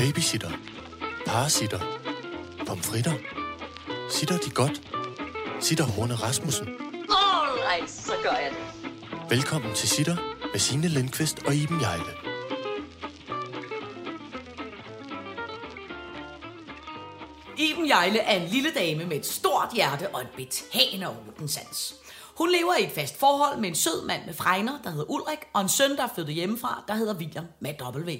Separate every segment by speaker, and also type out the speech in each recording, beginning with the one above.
Speaker 1: Babysitter. Parasitter. Pomfritter. Sitter de godt? Sitter Horne Rasmussen.
Speaker 2: Alright, så gør jeg det.
Speaker 1: Velkommen til Sitter med Signe Lindqvist og Iben Jejle.
Speaker 3: Iben Jejle er en lille dame med et stort hjerte og en betagende ordensans. Hun lever i et fast forhold med en sød mand med fregner, der hedder Ulrik, og en søn, der er flyttet hjemmefra, der hedder William med W.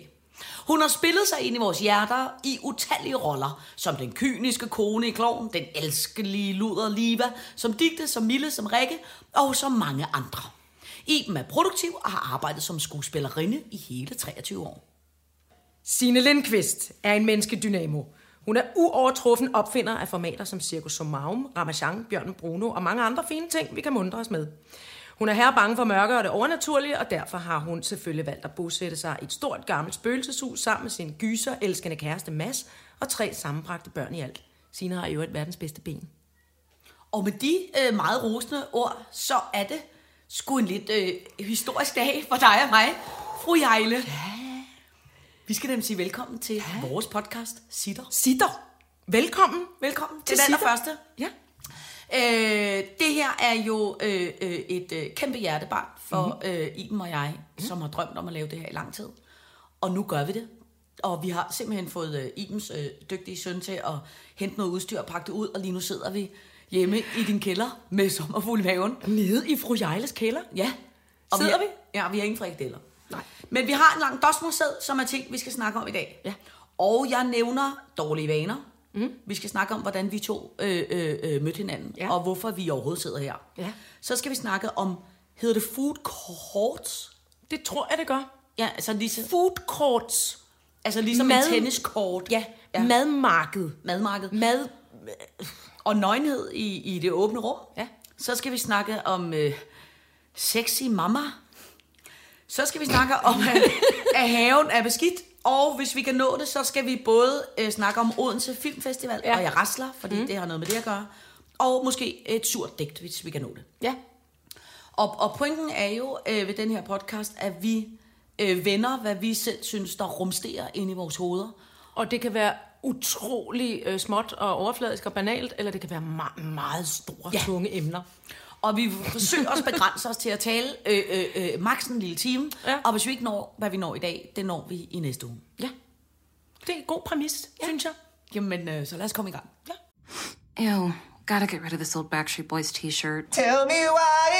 Speaker 3: Hun har spillet sig ind i vores hjerter i utallige roller, som den kyniske kone i kloven, den elskelige luder Liva, som Digte, som Mille, som Rikke og som mange andre. Iben er produktiv og har arbejdet som skuespillerinde i hele 23 år.
Speaker 4: Signe Lindqvist er en menneskedynamo. Hun er uovertruffen opfinder af formater som Circus Somaum, Ramachan, Bjørn Bruno og mange andre fine ting, vi kan mundre os med. Hun er her bange for mørke og det overnaturlige, og derfor har hun selvfølgelig valgt at bosætte sig i et stort gammelt spøgelseshus sammen med sin gyser, elskende kæreste Mads og tre sammenbragte børn i alt. Signe har jo et verdens bedste ben.
Speaker 3: Og med de øh, meget rosende ord, så er det sgu en lidt øh, historisk dag for dig og mig, fru Jejle. Ja. Vi skal dem sige velkommen til ja. vores podcast, Sitter.
Speaker 4: Sitter! Velkommen!
Speaker 3: Velkommen
Speaker 4: Til
Speaker 3: til den
Speaker 4: Sitter.
Speaker 3: første.
Speaker 4: Ja.
Speaker 3: Øh, det her er jo øh, øh, et øh, kæmpe hjertebarn for mm-hmm. øh, Iben og jeg, mm. som har drømt om at lave det her i lang tid. Og nu gør vi det. Og vi har simpelthen fået øh, Ibens øh, dygtige søn til at hente noget udstyr og pakke det ud, og lige nu sidder vi hjemme i din kælder med sommerfugl i maven.
Speaker 4: Nede i fru Jejles kælder.
Speaker 3: Ja.
Speaker 4: Sidder
Speaker 3: vi? Ja, vi har ingen frikadeller. Nej. Men vi har en lang dosmosæd, som er ting, vi skal snakke om i dag.
Speaker 4: Ja.
Speaker 3: Og jeg nævner dårlige vaner. Mm. Vi skal snakke om, hvordan vi to øh, øh, øh, mødte hinanden,
Speaker 4: Ja.
Speaker 3: og hvorfor vi overhovedet sidder her.
Speaker 4: Ja.
Speaker 3: Så skal vi snakke om, hedder det food courts?
Speaker 4: Det tror jeg, det gør.
Speaker 3: Ja, altså ligesom,
Speaker 4: Food courts.
Speaker 3: altså ligesom
Speaker 4: Mad-
Speaker 3: en tenniskort.
Speaker 4: Ja, ja. madmarked.
Speaker 3: Madmarked.
Speaker 4: Mad...
Speaker 3: Og nøgenhed i, i det åbne rum.
Speaker 4: Ja.
Speaker 3: Så skal vi snakke om øh, sexy mama. Så skal vi snakke om, at, at haven er beskidt. Og hvis vi kan nå det, så skal vi både øh, snakke om Odense Filmfestival,
Speaker 4: Ja.
Speaker 3: og jeg rasler, fordi mm. det har noget med det at gøre. Og måske et surt digt, hvis vi kan nå det.
Speaker 4: Ja.
Speaker 3: Og, og pointen er jo øh, ved den her podcast, at vi øh, vender, hvad vi selv synes, der rumsterer ind i vores hoveder.
Speaker 4: Og det kan være utrolig øh, småt og overfladisk og banalt, eller det kan være meget, meget store. Ja. tunge emner.
Speaker 3: Og vi forsøger også at begrænse os til at tale øh, øh, øh, maks en lille time.
Speaker 4: Ja.
Speaker 3: Og hvis vi ikke når, hvad vi når i dag, det når vi i næste uge.
Speaker 4: Ja. Det er en god præmis, ja. synes jeg.
Speaker 3: Jamen, øh, så lad os komme i gang.
Speaker 4: Ja.
Speaker 5: Ew, gotta get rid of this old Backstreet Boys t shirt.
Speaker 6: Tell me why.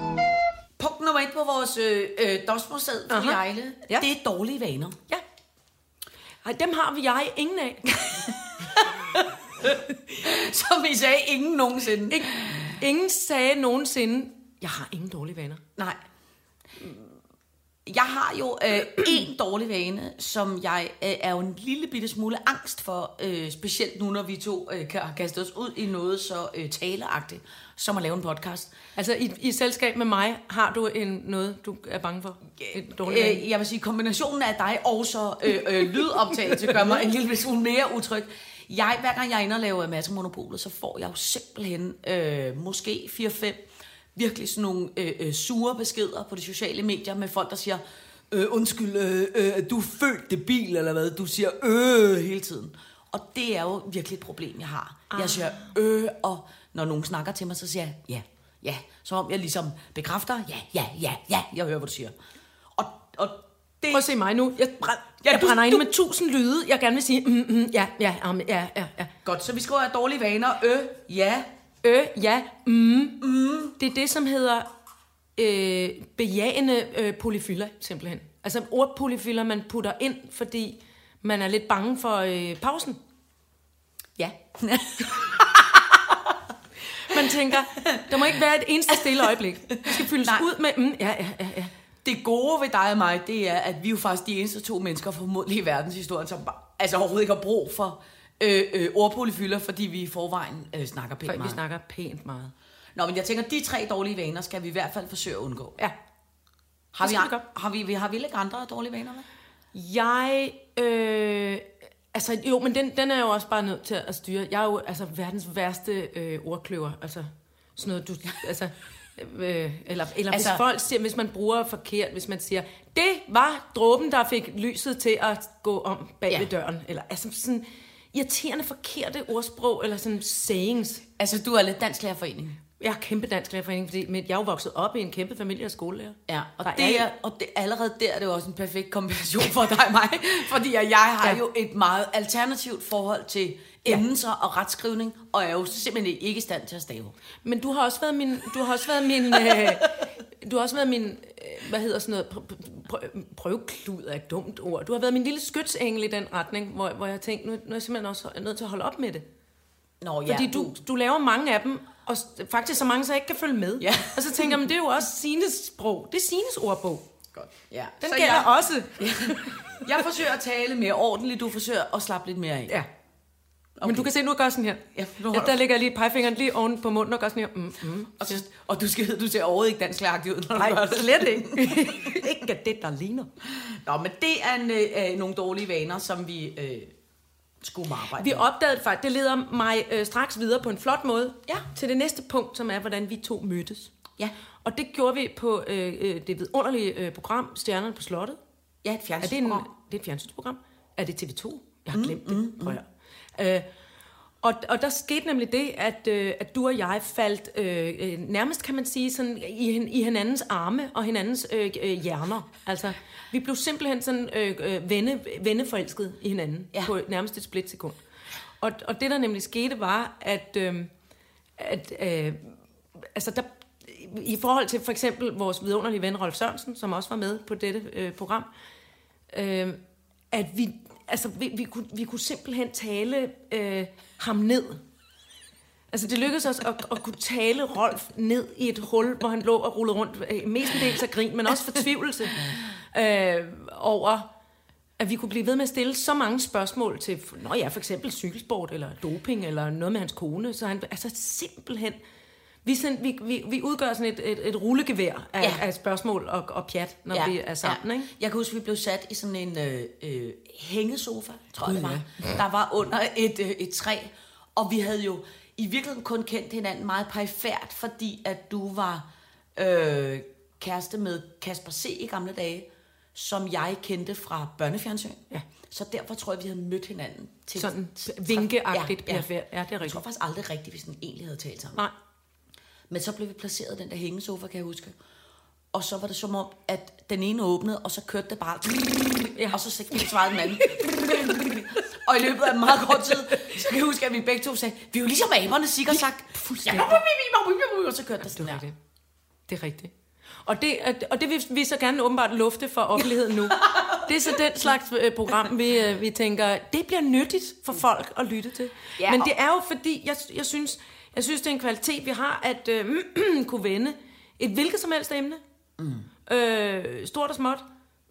Speaker 3: Punkt nummer et på vores øh, øh, dosmosæd for
Speaker 4: Aha.
Speaker 3: Jejle,
Speaker 4: Ja.
Speaker 3: det er dårlige vaner.
Speaker 4: Ja. Ej, dem har vi jeg ingen af.
Speaker 3: Som vi sagde, ingen nogensinde.
Speaker 4: Ingen, ingen sagde nogensinde, jeg har ingen dårlige vaner.
Speaker 3: Nej. Jeg har jo øh, en dårlig vane, som jeg øh, er jo en lille bitte smule angst for, øh, specielt nu, når vi to øh, kan- har kastet os ud i noget så øh, taleagtigt, som at lave en podcast.
Speaker 4: Altså, i, i selskab med mig, har du en, noget, du er bange for? En dårlig vane?
Speaker 3: Øh, jeg vil sige, kombinationen af dig og så øh, øh, lydoptagelse gør mig en lille smule mere utryg. Jeg, hver gang jeg er inde og laver Mads Monopolet, så får jeg jo simpelthen øh, måske 4-5 virkelig sådan nogle øh, øh, sure beskeder på de sociale medier med folk, der siger, øh, undskyld, øh, øh, du er født debil, eller hvad? Du siger øh hele tiden. Og det er jo virkelig et problem, jeg har. Jeg siger øh, og når nogen snakker til mig, så siger jeg ja, ja. Som om jeg ligesom bekræfter, ja, ja, ja, ja, jeg hører, hvad du siger. Og, og det...
Speaker 4: Prøv at se mig nu. Jeg, brænd,
Speaker 3: Ja,
Speaker 4: jeg
Speaker 3: du-
Speaker 4: brænder ind
Speaker 3: du-
Speaker 4: med tusind lyde, jeg gerne vil sige, mm, mm, ja, ja, um, ja, ja, ja.
Speaker 3: Godt, så vi skriver dårlige vaner. Ø, ja.
Speaker 4: Øh, ja, mm, mm. Det er det, som hedder øh, bejagende øh, polyfyller, simpelthen. Altså ordpolyfyller, man putter ind, fordi man er lidt bange for øh, pausen.
Speaker 3: Ja.
Speaker 4: Man tænker, der må ikke være et eneste stille øjeblik. Det skal fyldes
Speaker 3: Nej.
Speaker 4: ud med, mm, ja, ja, ja, ja.
Speaker 3: Det gode ved dig og mig, det er, at vi er jo faktisk de eneste to mennesker formodentlig i verdenshistorien, som altså overhovedet ikke har brug for øh, øh, ordpolyfylder, fordi vi i forvejen øh, snakker pænt
Speaker 4: For vi
Speaker 3: meget.
Speaker 4: snakker pænt meget.
Speaker 3: Nå, men jeg tænker, de tre dårlige vaner skal vi i hvert fald forsøge at undgå.
Speaker 4: Ja.
Speaker 3: Har, vi,
Speaker 4: vi
Speaker 3: har, vi, vi, har vi ikke andre dårlige vaner med?
Speaker 4: Jeg, øh, altså jo, men den, den er jo også bare nødt til at styre. Jeg er jo altså verdens værste øh, ordkløver. Altså sådan noget, du, altså, øh, eller, eller Altså- hvis folk siger, hvis man bruger forkert, hvis man siger, det var dråben, der fik lyset til at gå om bag
Speaker 3: Ja.
Speaker 4: ved døren. Eller altså sådan irriterende forkerte ordsprog, eller sådan sayings.
Speaker 3: Altså, du er lidt dansk lærerforening.
Speaker 4: Jeg er kæmpe dansk lærerforening, fordi men jeg er jo vokset op i en kæmpe familie af skolelærer.
Speaker 3: Ja, og,
Speaker 4: Der
Speaker 3: det
Speaker 4: er-
Speaker 3: er, og det, allerede der er det jo også en perfekt kombination for dig og mig. Fordi jeg har
Speaker 4: Ja.
Speaker 3: ja. jo et meget alternativt forhold til endelser og retskrivning, og er jo simpelthen ikke i stand til at stave.
Speaker 4: Men du har også været min, du har også været min, øh, du har også været min, øh, hvad hedder sådan noget, pr- pr- pr- prøveklud er et dumt ord. Du har været min lille skytsengel i den retning, hvor, hvor jeg tænkte, nu, nu er jeg simpelthen også nødt til at holde op med det.
Speaker 3: Nå,
Speaker 4: Fordi du, du laver mange af dem, og faktisk så mange, så jeg ikke kan følge med.
Speaker 3: Ja.
Speaker 4: Og så tænker jeg, men det er jo også Sines sprog. Det er Sines ordbog.
Speaker 3: Godt. Ja.
Speaker 4: Den
Speaker 3: Så
Speaker 4: gælder
Speaker 3: jeg,
Speaker 4: også.
Speaker 3: jeg forsøger at tale mere ordentligt, du forsøger at slappe lidt mere af.
Speaker 4: Ja. Okay. Men du kan se, nu gør sådan her.
Speaker 3: Ja, nu
Speaker 4: ja, der
Speaker 3: du.
Speaker 4: jeg lige pegefingeren lige oven på munden og gør sådan her. Mm, mm.
Speaker 3: Og, så, og du, skal, du ser overhovedet ikke dansk læragtig ud, når du
Speaker 4: Nej,
Speaker 3: gør det.
Speaker 4: slet ikke. ikke det, der ligner.
Speaker 3: Nå, men det er en, øh, nogle dårlige vaner, som vi øh, skulle arbejde
Speaker 4: Vi
Speaker 3: med.
Speaker 4: opdagede faktisk, det leder mig øh, straks videre på en flot måde
Speaker 3: Ja.
Speaker 4: til det næste punkt, som er, hvordan vi to mødtes.
Speaker 3: Ja.
Speaker 4: Og det gjorde vi på øh, øh, det vidunderlige øh, program, Stjernerne på Slottet.
Speaker 3: Ja, et
Speaker 4: Er det, en,
Speaker 3: fjernsynsprogram.
Speaker 4: det er et fjernsynsprogram? Er det TV2? Jeg har glemt det. At høre. Øh, og, og der skete nemlig det, at, øh, at du og jeg faldt øh, øh, nærmest, kan man sige, sådan i, i hinandens arme og hinandens øh, øh, hjerner. Altså, vi blev simpelthen sådan øh, øh, venne, venneforelsket i hinanden
Speaker 3: Ja.
Speaker 4: på nærmest et splitsekund. Og, og det, der nemlig skete, var, at, øh, at øh, altså der, i forhold til for eksempel vores vidunderlige ven Rolf Sørensen, som også var med på dette øh, program, øh, at vi, altså, vi, vi, kunne, vi kunne simpelthen tale øh, ham ned. Altså det lykkedes os at, at kunne tale Rolf ned i et hul, hvor han lå og rullede rundt, øh, mestendels af grin, men også fortvivlelse øh, over, at vi kunne blive ved med at stille så mange spørgsmål til, nå ja, for eksempel cykelsport, eller doping, eller noget med hans kone, så han, altså simpelthen, vi, sådan, vi, vi, vi udgør sådan et, et, et rullegevær af,
Speaker 3: Ja.
Speaker 4: ja. af spørgsmål og, og pjat, når ja. vi er sammen,
Speaker 3: ja.
Speaker 4: ikke?
Speaker 3: Jeg kan huske, vi blev sat i sådan en øh, øh, hængesofa, tror jeg det var. Der var under et, øh, et træ, og vi havde jo i virkeligheden kun kendt hinanden meget perifært, fordi at du var øh, kæreste med Kasper C. i gamle dage, som jeg kendte fra børnefjernsyn.
Speaker 4: Ja.
Speaker 3: Så derfor tror jeg, vi havde mødt hinanden. Til,
Speaker 4: Sådan vinkeagtigt perifært. Ja, det er
Speaker 3: Jeg
Speaker 4: rigtigt.
Speaker 3: tror faktisk aldrig rigtigt, vi sådan egentlig havde talt sammen.
Speaker 4: Nej.
Speaker 3: Men så blev vi placeret den der hængesofa, kan jeg huske. Og så var det som om, at den ene åbnede, og så kørte det bare... Ja. Og så svarede den anden. og i løbet af meget kort tid, så kan jeg huske, at vi begge to sagde, vi er jo ligesom aberne, sikkert sagt.
Speaker 4: Fuldstændig.
Speaker 3: Og så kørte der
Speaker 4: Det
Speaker 3: sådan
Speaker 4: er rigtigt. Det er rigtigt. Og det, og det vil vi så gerne åbenbart lufte for offentligheden nu. Det er så den slags øh, program, vi, øh, vi tænker, det bliver nyttigt for folk at lytte til.
Speaker 3: Ja,
Speaker 4: Men det er jo fordi, jeg, jeg, synes, jeg synes, det er en kvalitet, vi har, at øh, kunne vende et hvilket som helst emne. Mm. Øh, stort og småt.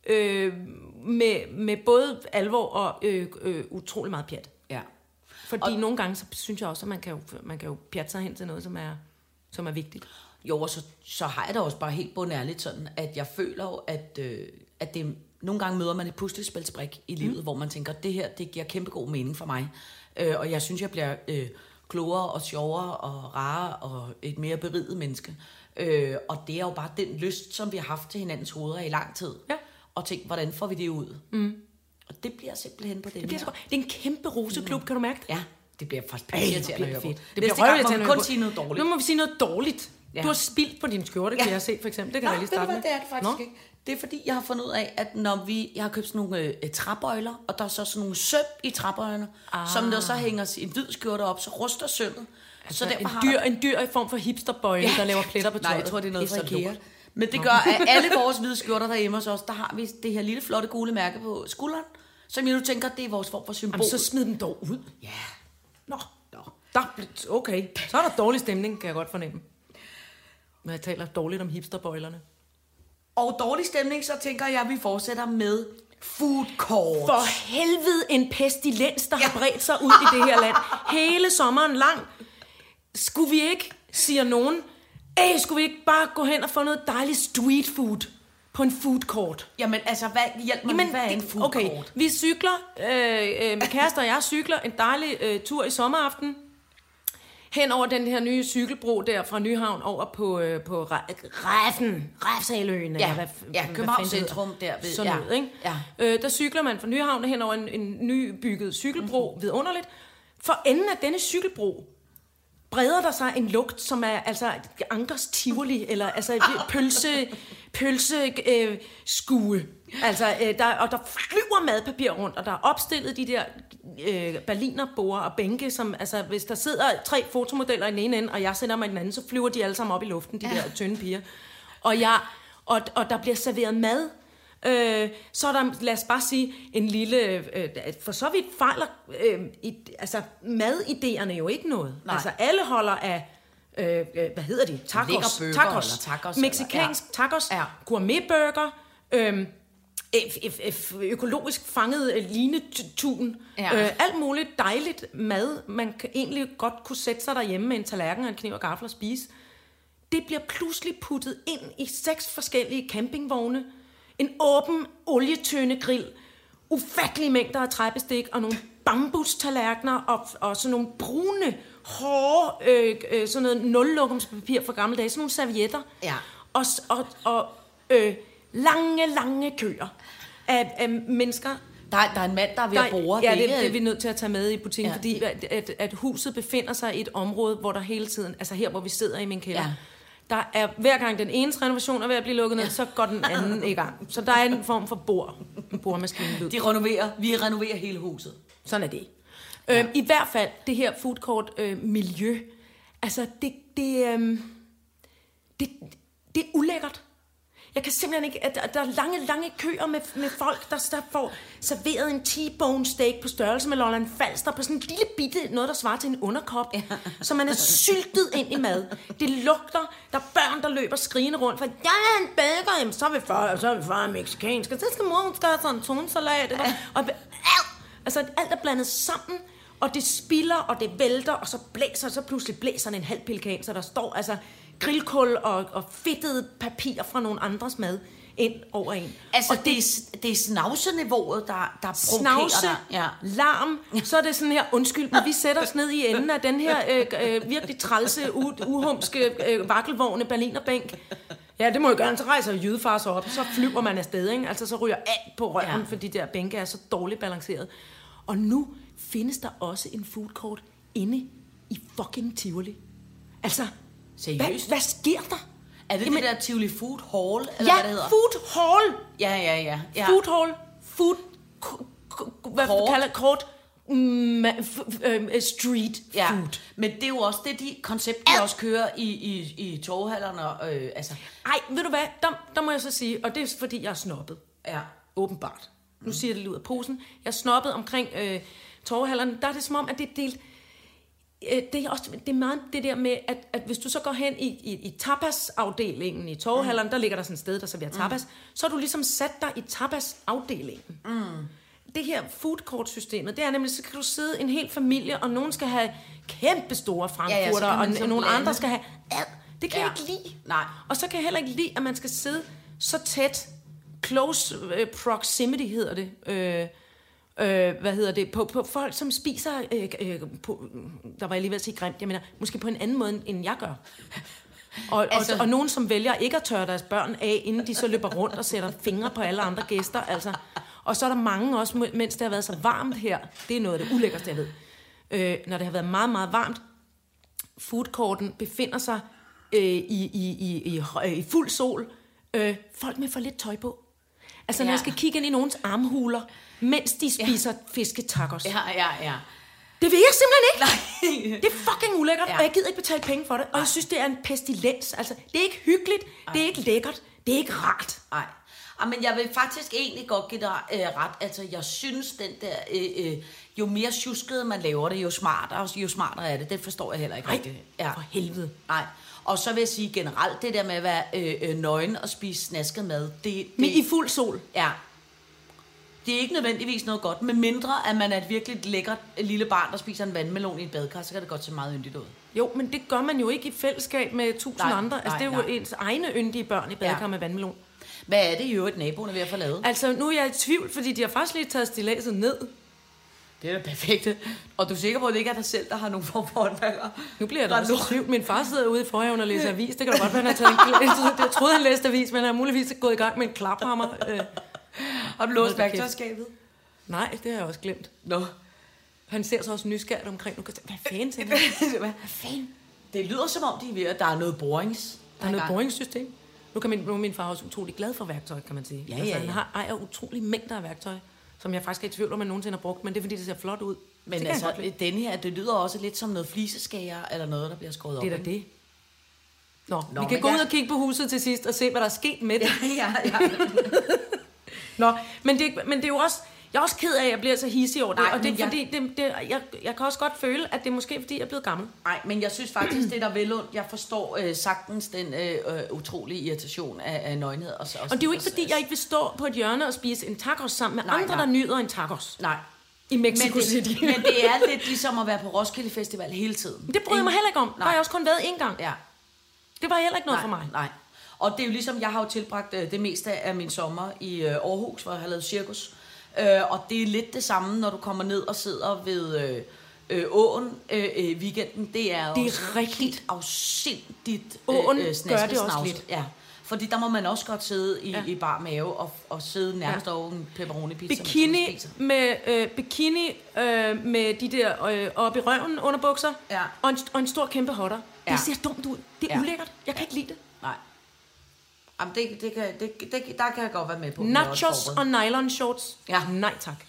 Speaker 4: Øh, med, med både alvor og øh, øh, utrolig meget pjat.
Speaker 3: Ja.
Speaker 4: Fordi og, nogle gange, så synes jeg også, at man kan jo, man kan jo pjatte sig hen til noget, som er, som er vigtigt.
Speaker 3: Jo, og så, så har jeg da også bare helt bundærligt sådan, at jeg føler jo, at, øh, at det, nogle gange møder man et puslespilsbrik i livet, mm. hvor man tænker, det her, det giver kæmpe god mening for mig. Øh, og jeg synes, jeg bliver øh, klogere og sjovere og rarere og et mere beriget menneske. Øh, og det er jo bare den lyst, som vi har haft til hinandens hoveder i lang tid.
Speaker 4: Ja.
Speaker 3: Og tænkt, hvordan får vi det ud? Mm. Og det bliver simpelthen på den
Speaker 4: Det, bliver
Speaker 3: her.
Speaker 4: så det er en kæmpe roseklub, kan du mærke det?
Speaker 3: Ja, det bliver faktisk irriterende at
Speaker 4: bliver
Speaker 3: høre
Speaker 4: det fedt. Det
Speaker 3: Næste
Speaker 4: bliver
Speaker 3: gang må vi kun sige noget dårligt.
Speaker 4: Nu må vi sige noget dårligt.
Speaker 3: Ja.
Speaker 4: Ja. Du har spildt på din skjorte,
Speaker 3: Ja.
Speaker 4: kan jeg se for eksempel. Det kan
Speaker 3: Nå,
Speaker 4: jeg lige starte med.
Speaker 3: det er det faktisk
Speaker 4: Nå.
Speaker 3: ikke. Det er fordi, jeg har fundet ud af, at når vi... Jeg har købt sådan nogle øh, træbøjler, og der er så sådan nogle søm i træbøjlerne, ah. som når så hænger en hvid skjorte op, så ruster sømmet. Altså, så
Speaker 4: en,
Speaker 3: har
Speaker 4: dyr, en dyr i form for hipsterbøjle, ja. der laver pletter på tøjet.
Speaker 3: Nej, jeg tror, det er noget fra IKEA. Men det gør, at alle vores hvide skjorter derhjemme hos os, der har vi det her lille flotte gule mærke på skulderen, som jeg nu tænker, det er vores form for symbol.
Speaker 4: Jamen, så smid dem dog ud.
Speaker 3: Ja.
Speaker 4: Nå, Nå. Der, okay. Så er der dårlig stemning, kan jeg godt fornemme. Når jeg taler dårligt om hipsterbøjlerne.
Speaker 3: Og dårlig stemning, så tænker jeg, at vi fortsætter med Food court.
Speaker 4: For helvede en pestilens, der ja. har bredt sig ud i det her land. Hele sommeren lang. Skulle vi ikke, siger nogen, Æh, skulle vi ikke bare gå hen og få noget dejligt street food på en food court?
Speaker 3: Jamen, altså, hvad, hjælp mig, hvad er en food
Speaker 4: okay,
Speaker 3: court?
Speaker 4: vi cykler, øh, øh, min kæreste og jeg cykler en dejlig øh, tur i sommeraften, hen over den her nye cykelbro der fra Nyhavn over på, øh, på Reffen, Refsaløen.
Speaker 3: Ja,
Speaker 4: eller hvad,
Speaker 3: ja,
Speaker 4: hedder.
Speaker 3: centrum der ved-
Speaker 4: Sådan
Speaker 3: ja,
Speaker 4: noget, ikke?
Speaker 3: ja.
Speaker 4: Øh, der cykler man fra Nyhavn hen over en, en nybygget cykelbro,
Speaker 3: Mhm.
Speaker 4: mm-hmm. vidunderligt. For enden af denne cykelbro, breder der sig en lugt, som er altså Ankers Tivoli, eller altså pølse, pølse øh. Altså, øh, der, og der flyver madpapir rundt, og der er opstillet de der øh, berlinerbord og bænke, som, altså, hvis der sidder tre fotomodeller i den ene ende, og jeg sætter mig i den anden, så flyver de alle sammen op i luften, de ja. der tynde piger. Og, jeg, og, og der bliver serveret mad, Øh, så er der, lad os bare sige, en lille... Øh, for så vidt fejler øh, i, altså, madidéerne jo ikke noget.
Speaker 3: Nej.
Speaker 4: Altså, alle holder af... Øh, øh, hvad hedder de? Tacos. Tacos.
Speaker 3: eller tacos,
Speaker 4: Mexicansk
Speaker 3: eller-
Speaker 4: tacos.
Speaker 3: Ja.
Speaker 4: Gourmetburger. Øh, ø- ø- ø- økologisk fanget øh, linetun.
Speaker 3: Ja.
Speaker 4: Øh, alt muligt dejligt mad, man kan egentlig godt kunne sætte sig derhjemme med en tallerken og en kniv og gaffel og spise. Det bliver pludselig puttet ind i seks forskellige campingvogne, en åben olietønde grill, ufattelige mængder af træbestik og nogle bambustallerkener og, og sådan nogle brune, hårde, øh, øh, sådan noget nullokumspapir fra gamle dage, sådan nogle servietter.
Speaker 3: Ja.
Speaker 4: Og, og, og øh, lange, lange køer af, af mennesker,
Speaker 3: Der, er- der er en mand, der er ved at bore.
Speaker 4: ja, det, det er vi nødt til at tage med i butikken,
Speaker 3: Ja.
Speaker 4: fordi at, at, at huset befinder sig i et område, hvor der hele tiden, altså her, hvor vi sidder i min kælder,
Speaker 3: Ja.
Speaker 4: der er hver gang den ene renovation er ved at blive lukket ned, ja. så går den anden i gang. Så der er en form for bord, en bordmaskine.
Speaker 3: De renoverer, vi renoverer hele huset.
Speaker 4: Sådan er det. Ja. Øhm, I hvert fald, det her food court øh, miljø, altså det, det, øhm, det, det er ulækkert. Jeg kan simpelthen ikke, at der, der er lange, lange køer med, med folk, der, der får serveret en T-bone steak på størrelse med Lolland Falster på sådan en lille bitte, noget der svarer til en underkop, ja. så man er syltet ind i mad. Det lugter, der er børn, der løber skrigende rundt, for jeg er en jamen så er vi far, så er vi far mexikansk, og så skal mor, hun skal have sådan en tonsalat, og, og, altså alt er blandet sammen, og det spiller, og det vælter, og så blæser, så pludselig blæser den en halv pelikan, så der står altså grillkul og, og fedtede papir fra nogle andres mad ind over en.
Speaker 3: Altså,
Speaker 4: og
Speaker 3: det, det, er, det er snavseniveauet, der, der provokerer
Speaker 4: snavse,
Speaker 3: dig. Ja.
Speaker 4: larm, så er det sådan her, undskyld, men vi sætter os ned i enden af den her øh, øh, virkelig trælse, u- uhumske, øh, vakkelvogne berlinerbænk. Ja, det må jo gerne, så rejser jydefar sig op, så flyver man afsted, ikke? Altså, så ryger alt på røven,
Speaker 3: Ja.
Speaker 4: ja. for de der bænke er så dårligt balanceret. Og nu findes der også en food court inde i fucking Tivoli. Altså,
Speaker 3: Seriøst?
Speaker 4: hvad, hvad sker der?
Speaker 3: Er det
Speaker 4: Jamen-
Speaker 3: det der Tivoli Food Hall, eller
Speaker 4: Ja,
Speaker 3: hvad det hedder?
Speaker 4: food hall.
Speaker 3: Ja, ja, ja. ja.
Speaker 4: Food hall. Food... Hvad
Speaker 3: Court.
Speaker 4: kalder kort? Mm, f- øh, street
Speaker 3: Ja,
Speaker 4: food.
Speaker 3: men det er jo også det, de koncept, de også kører i, i, i torvhallerne. Og, øh, altså,
Speaker 4: Ej, ved du hvad? Der, der må jeg så sige, og det er fordi, jeg er snobbet.
Speaker 3: ja.
Speaker 4: Åbenbart. Nu siger jeg det lige ud af posen. Jeg er snobbet omkring øh, torvehallerne. Der er det som om, at det er delt... Øh, det er, også, det er meget det der med, at, at hvis du så går hen i, i, i tapasafdelingen i torvehallerne, mm. der ligger der sådan et sted, der serverer tapas, mm. så har du ligesom sat dig i tapasafdelingen. Mm. Det her food court systemet, det er nemlig, så kan du sidde en hel familie, og nogen skal have kæmpe store frankfurter,
Speaker 3: kan man
Speaker 4: og
Speaker 3: ligesom
Speaker 4: nogle andre skal have... Ad. Det kan
Speaker 3: Ja.
Speaker 4: jeg ikke lide.
Speaker 3: Nej.
Speaker 4: Og så kan jeg heller ikke lide, at man skal sidde så tæt, close øh, proximity hedder det, øh, øh, hvad hedder det, på, på folk, som spiser, øh, øh, på, der var jeg lige ved at sige grimt, jeg mener, måske på en anden måde, end jeg gør. Og, altså, og, og nogen, som vælger ikke at tørre deres børn af, inden de så løber rundt og sætter fingre på alle andre gæster. Altså. Og så er der mange også, mens det har været så varmt her, det er noget af det ulækkerste, jeg ved. Øh, når det har været meget, meget varmt, foodcourten befinder sig øh, i, i, i, i, i fuld sol. Øh, folk med for lidt tøj på. Altså, når
Speaker 3: Ja.
Speaker 4: jeg skal kigge ind i nogens armhuler, mens de spiser ja. fisketacos. Ja.
Speaker 3: Ja, ja.
Speaker 4: Det vil jeg simpelthen ikke.
Speaker 3: Nej.
Speaker 4: Det er fucking ulækkert,
Speaker 3: Ja.
Speaker 4: og jeg gider ikke betale penge for det. Og jeg synes, det er en pestilens. Altså, det er ikke hyggeligt, Ej. det er ikke lækkert, det er ikke rart.
Speaker 3: Nej. Ah, men jeg vil faktisk egentlig godt give dig øh, ret. Altså, jeg synes, den der... Øh, øh, jo mere tjusket man laver det, jo smartere, jo smartere er det. Det forstår jeg heller ikke rigtigt. Ja.
Speaker 4: for helvede.
Speaker 3: Nej. Og så vil jeg sige generelt, det der med at være øh, øh, nøgen og spise snasket mad, det... det
Speaker 4: Men i fuld sol.
Speaker 3: Ja. Det er ikke nødvendigvis noget godt, med mindre at man er et virkelig lækkert lille barn, der spiser en vandmelon i et badekar, så kan det godt se meget yndigt ud.
Speaker 4: Jo, men det gør man jo ikke i fællesskab med tusind
Speaker 3: Nej,
Speaker 4: andre. Altså,
Speaker 3: nej,
Speaker 4: det er jo
Speaker 3: nej.
Speaker 4: ens egne yndige børn i badekar
Speaker 3: Ja.
Speaker 4: med vandmelon.
Speaker 3: Hvad er det i øvrigt, naboen er ved at få lavet?
Speaker 4: Altså, nu er jeg i tvivl, fordi de har faktisk lige taget stillaset ned.
Speaker 3: Det er da perfekt. Og du er sikker på, at det ikke er dig selv, der har nogle form for håndværker?
Speaker 4: Nu bliver Der
Speaker 3: er
Speaker 4: også tvivl. Min far sidder ude i forhaven og læser avis. Det kan da godt være, han har taget en Jeg troede, han læste avis, men han er muligvis gået i gang med en klaphammer.
Speaker 3: Har du låst værktøjskabet?
Speaker 4: nej, det har jeg også glemt.
Speaker 3: Nå.
Speaker 4: Han ser så også nysgerrigt omkring. Nu kan jeg hvad fanden tænker han?
Speaker 3: Hvad fanden? Det lyder som om, de er ved, at der er noget borings.
Speaker 4: Der er noget boringssystem. Nu, kan min, nu er min far også utrolig glad for værktøj, kan man sige.
Speaker 3: Ja,
Speaker 4: altså,
Speaker 3: ja,
Speaker 4: Han
Speaker 3: ja.
Speaker 4: har, ejer utrolig mængder af værktøj, som jeg faktisk er i tvivl om, at nogensinde har brugt, men det er fordi, det ser flot ud.
Speaker 3: Men altså, den her, det lyder også lidt som noget fliseskager, eller noget, der bliver skåret op.
Speaker 4: det er da det. Nå, Nå vi kan gå ud
Speaker 3: jeg-
Speaker 4: og kigge på huset til sidst og se, hvad der er sket med det.
Speaker 3: ja, ja.
Speaker 4: Nå, men det, men det er jo også... Jeg er også ked af, at jeg bliver så hissig over det,
Speaker 3: Nej,
Speaker 4: og det er
Speaker 3: jeg-
Speaker 4: fordi, det, det, jeg, jeg kan også godt føle, at det er måske fordi, jeg er blevet gammel.
Speaker 3: Nej, men jeg synes faktisk, det er der vel ondt. Jeg forstår øh, sagtens den øh, øh, utrolige irritation af, af nøgenhed. Og, så-
Speaker 4: Og det er jo ikke fordi, jeg ikke vil stå på et hjørne og spise en tacos sammen med
Speaker 3: Nej,
Speaker 4: andre,
Speaker 3: nej.
Speaker 4: der nyder en tacos
Speaker 3: Nej.
Speaker 4: i Mexico
Speaker 3: Men
Speaker 4: City.
Speaker 3: det, men det er lidt ligesom at være på Roskilde Festival hele tiden.
Speaker 4: det bryder jeg mig heller ikke om. Der har
Speaker 3: Nej.
Speaker 4: jeg også kun været én gang.
Speaker 3: Ja.
Speaker 4: Det var heller ikke noget
Speaker 3: nej,
Speaker 4: for mig.
Speaker 3: Nej. Og det er jo ligesom, jeg har jo tilbragt øh, det meste af min sommer i øh, Aarhus, hvor jeg har lavet cirkus. Øh, og det er lidt det samme, når du kommer ned og sidder ved øh, øh, åen øh, øh, weekenden. Det er,
Speaker 4: Det er
Speaker 3: også
Speaker 4: rigtigt.
Speaker 3: afsindigt
Speaker 4: Åen gør
Speaker 3: snaske
Speaker 4: det også lidt.
Speaker 3: Ja. Fordi der må man også godt sidde i,
Speaker 4: Ja.
Speaker 3: ja. i bar mave og, og sidde nærmest
Speaker 4: Ja.
Speaker 3: ja. over en pepperoni pizza.
Speaker 4: Bikini med, øh, bikini øh, med de der øh, oppe i røven underbukser,
Speaker 3: Ja.
Speaker 4: og, en, og en stor kæmpe hotter.
Speaker 3: Ja.
Speaker 4: Det ser dumt ud. Det er
Speaker 3: Ja.
Speaker 4: ulækkert. Jeg kan ikke lide det.
Speaker 3: Jamen, det, det kan, det, det, der kan jeg godt være med på.
Speaker 4: Nachos og nylon shorts.
Speaker 3: Ja.
Speaker 4: Nej tak.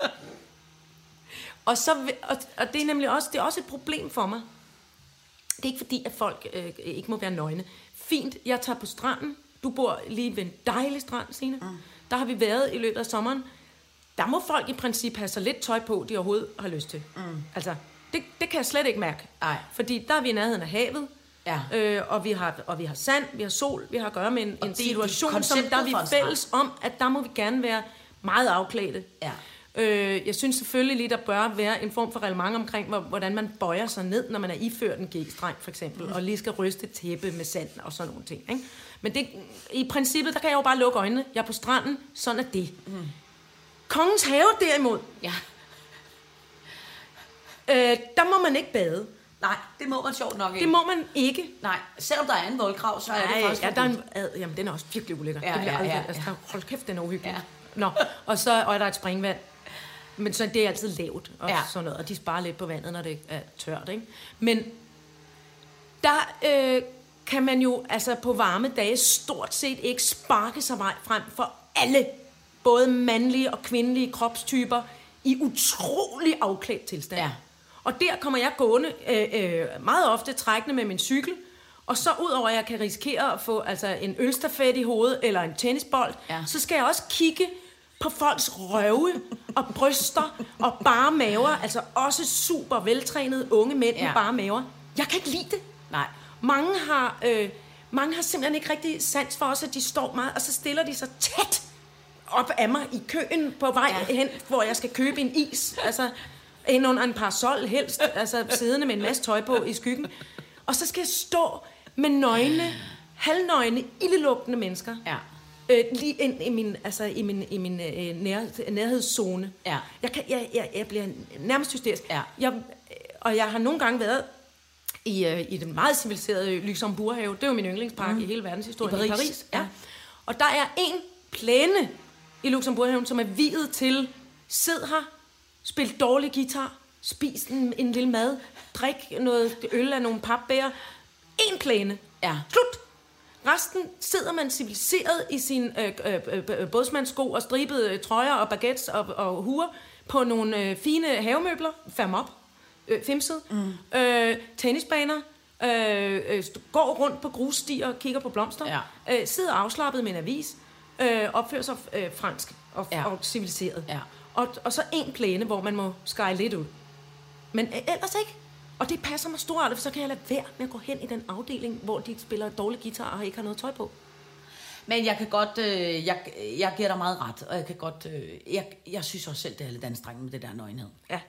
Speaker 4: og, så, og, og det er nemlig også, det er også et problem for mig. Det er ikke fordi, at folk øh, ikke må være nøgne. Fint, jeg tager på stranden. Du bor lige ved en dejlig strand, Signe. Mm. Der har vi været i løbet af sommeren. Der må folk i princip have så lidt tøj på, de overhovedet har lyst til. Mm. Altså, det, det kan jeg slet ikke mærke.
Speaker 3: Nej.
Speaker 4: Fordi der er vi i nærheden af havet.
Speaker 3: Ja.
Speaker 4: Øh, og, vi har, og vi har sand, vi har sol, vi har at gøre med en, en
Speaker 3: det er
Speaker 4: situation, som der er vi
Speaker 3: en
Speaker 4: fælles om, at der må vi gerne være meget afklædte.
Speaker 3: Ja.
Speaker 4: Øh, jeg synes selvfølgelig lige, der bør være en form for reglement omkring, hvor- hvordan man bøjer sig ned, når man er iført en g-streng, for eksempel,
Speaker 3: Mm.
Speaker 4: og lige skal ryste tæppe med sand og sådan nogle ting. Ikke? Men det, i princippet, der kan jeg jo bare lukke øjnene. Jeg er på stranden, sådan er det. Mm. Kongens have derimod,
Speaker 3: Ja.
Speaker 4: øh, der må man ikke bade.
Speaker 3: Nej, det må man sjovt nok ikke.
Speaker 4: Det må man ikke.
Speaker 3: Nej, selvom der er en voldgrav, så er det
Speaker 4: Nej,
Speaker 3: faktisk
Speaker 4: ja, der er en, ad, jamen, den er også virkelig ulækker.
Speaker 3: Ja,
Speaker 4: det bliver
Speaker 3: ja,
Speaker 4: aldrig,
Speaker 3: ja,
Speaker 4: altså,
Speaker 3: ja.
Speaker 4: hold kæft, den er uhyggelig.
Speaker 3: Ja.
Speaker 4: Nå, og så og er der et springvand. Men så det er altid lavt og
Speaker 3: Ja.
Speaker 4: sådan noget, og de sparer lidt på vandet, når det er tørt, ikke? Men der øh, kan man jo altså på varme dage stort set ikke sparke sig vej frem for alle, både mandlige og kvindelige kropstyper, i utrolig afklædt tilstand.
Speaker 3: Ja.
Speaker 4: Og der kommer jeg gående øh, øh, meget ofte trækkende med min cykel, og så udover at jeg kan risikere at få altså, en ølstafet i hovedet eller en tennisbold,
Speaker 3: Ja.
Speaker 4: så skal jeg også kigge på folks røve og bryster og bare maver, altså også super veltrænede unge mænd ja. med bare maver. Jeg kan ikke lide det.
Speaker 3: Nej.
Speaker 4: Mange har, øh, mange har simpelthen ikke rigtig sans for os, at de står meget, og så stiller de sig tæt op af mig i køen på vej. Ja. hen, hvor jeg skal købe en is. Altså, ind under en parasol helst, altså siddende med en masse tøj på i skyggen. Og så skal jeg stå med nøgne, halvnøgne, ildelugtende mennesker.
Speaker 3: Ja.
Speaker 4: Øh, lige ind i min, altså, i min, i min øh, nær, nærhedszone.
Speaker 3: Ja.
Speaker 4: Jeg, kan, jeg, jeg, jeg bliver nærmest hysterisk.
Speaker 3: Ja.
Speaker 4: Jeg, og jeg har nogle gange været i, øh, i den meget civiliserede Luxembourg-have. Det er jo min yndlingspark mm. i hele verdenshistorien.
Speaker 3: I Paris.
Speaker 4: I Paris ja.
Speaker 3: Ja.
Speaker 4: Og der er en plæne i Luxembourg-haven, som er videt til sid her, spil dårlig guitar, spis en, en lille mad, drik noget øl af nogle papbærer. En plæne.
Speaker 3: Ja.
Speaker 4: Slut. Resten sidder man civiliseret i sin øh, øh, øh, øh, bådsmandssko og stribede øh, trøjer og baguettes og, og huer på nogle øh, fine havemøbler, fem op, øh, femset, mm. øh, tennisbaner, øh, øh, går rundt på grusstier og kigger på blomster,
Speaker 3: Ja.
Speaker 4: øh, sidder afslappet med en avis, øh, opfører sig øh, fransk og. Ja. og civiliseret.
Speaker 3: Ja.
Speaker 4: Og, og så en plæne, hvor man må skære lidt ud. Men øh, ellers ikke. Og det passer mig stort, for så kan jeg lade være med at gå hen i den afdeling, hvor de spiller dårlig guitar og ikke har noget tøj på.
Speaker 3: Men jeg kan godt, øh, jeg, jeg giver dig meget ret, og jeg kan godt, øh, jeg, jeg synes også selv, det er lidt anstrengende med det der nøgenhed.
Speaker 4: Ja.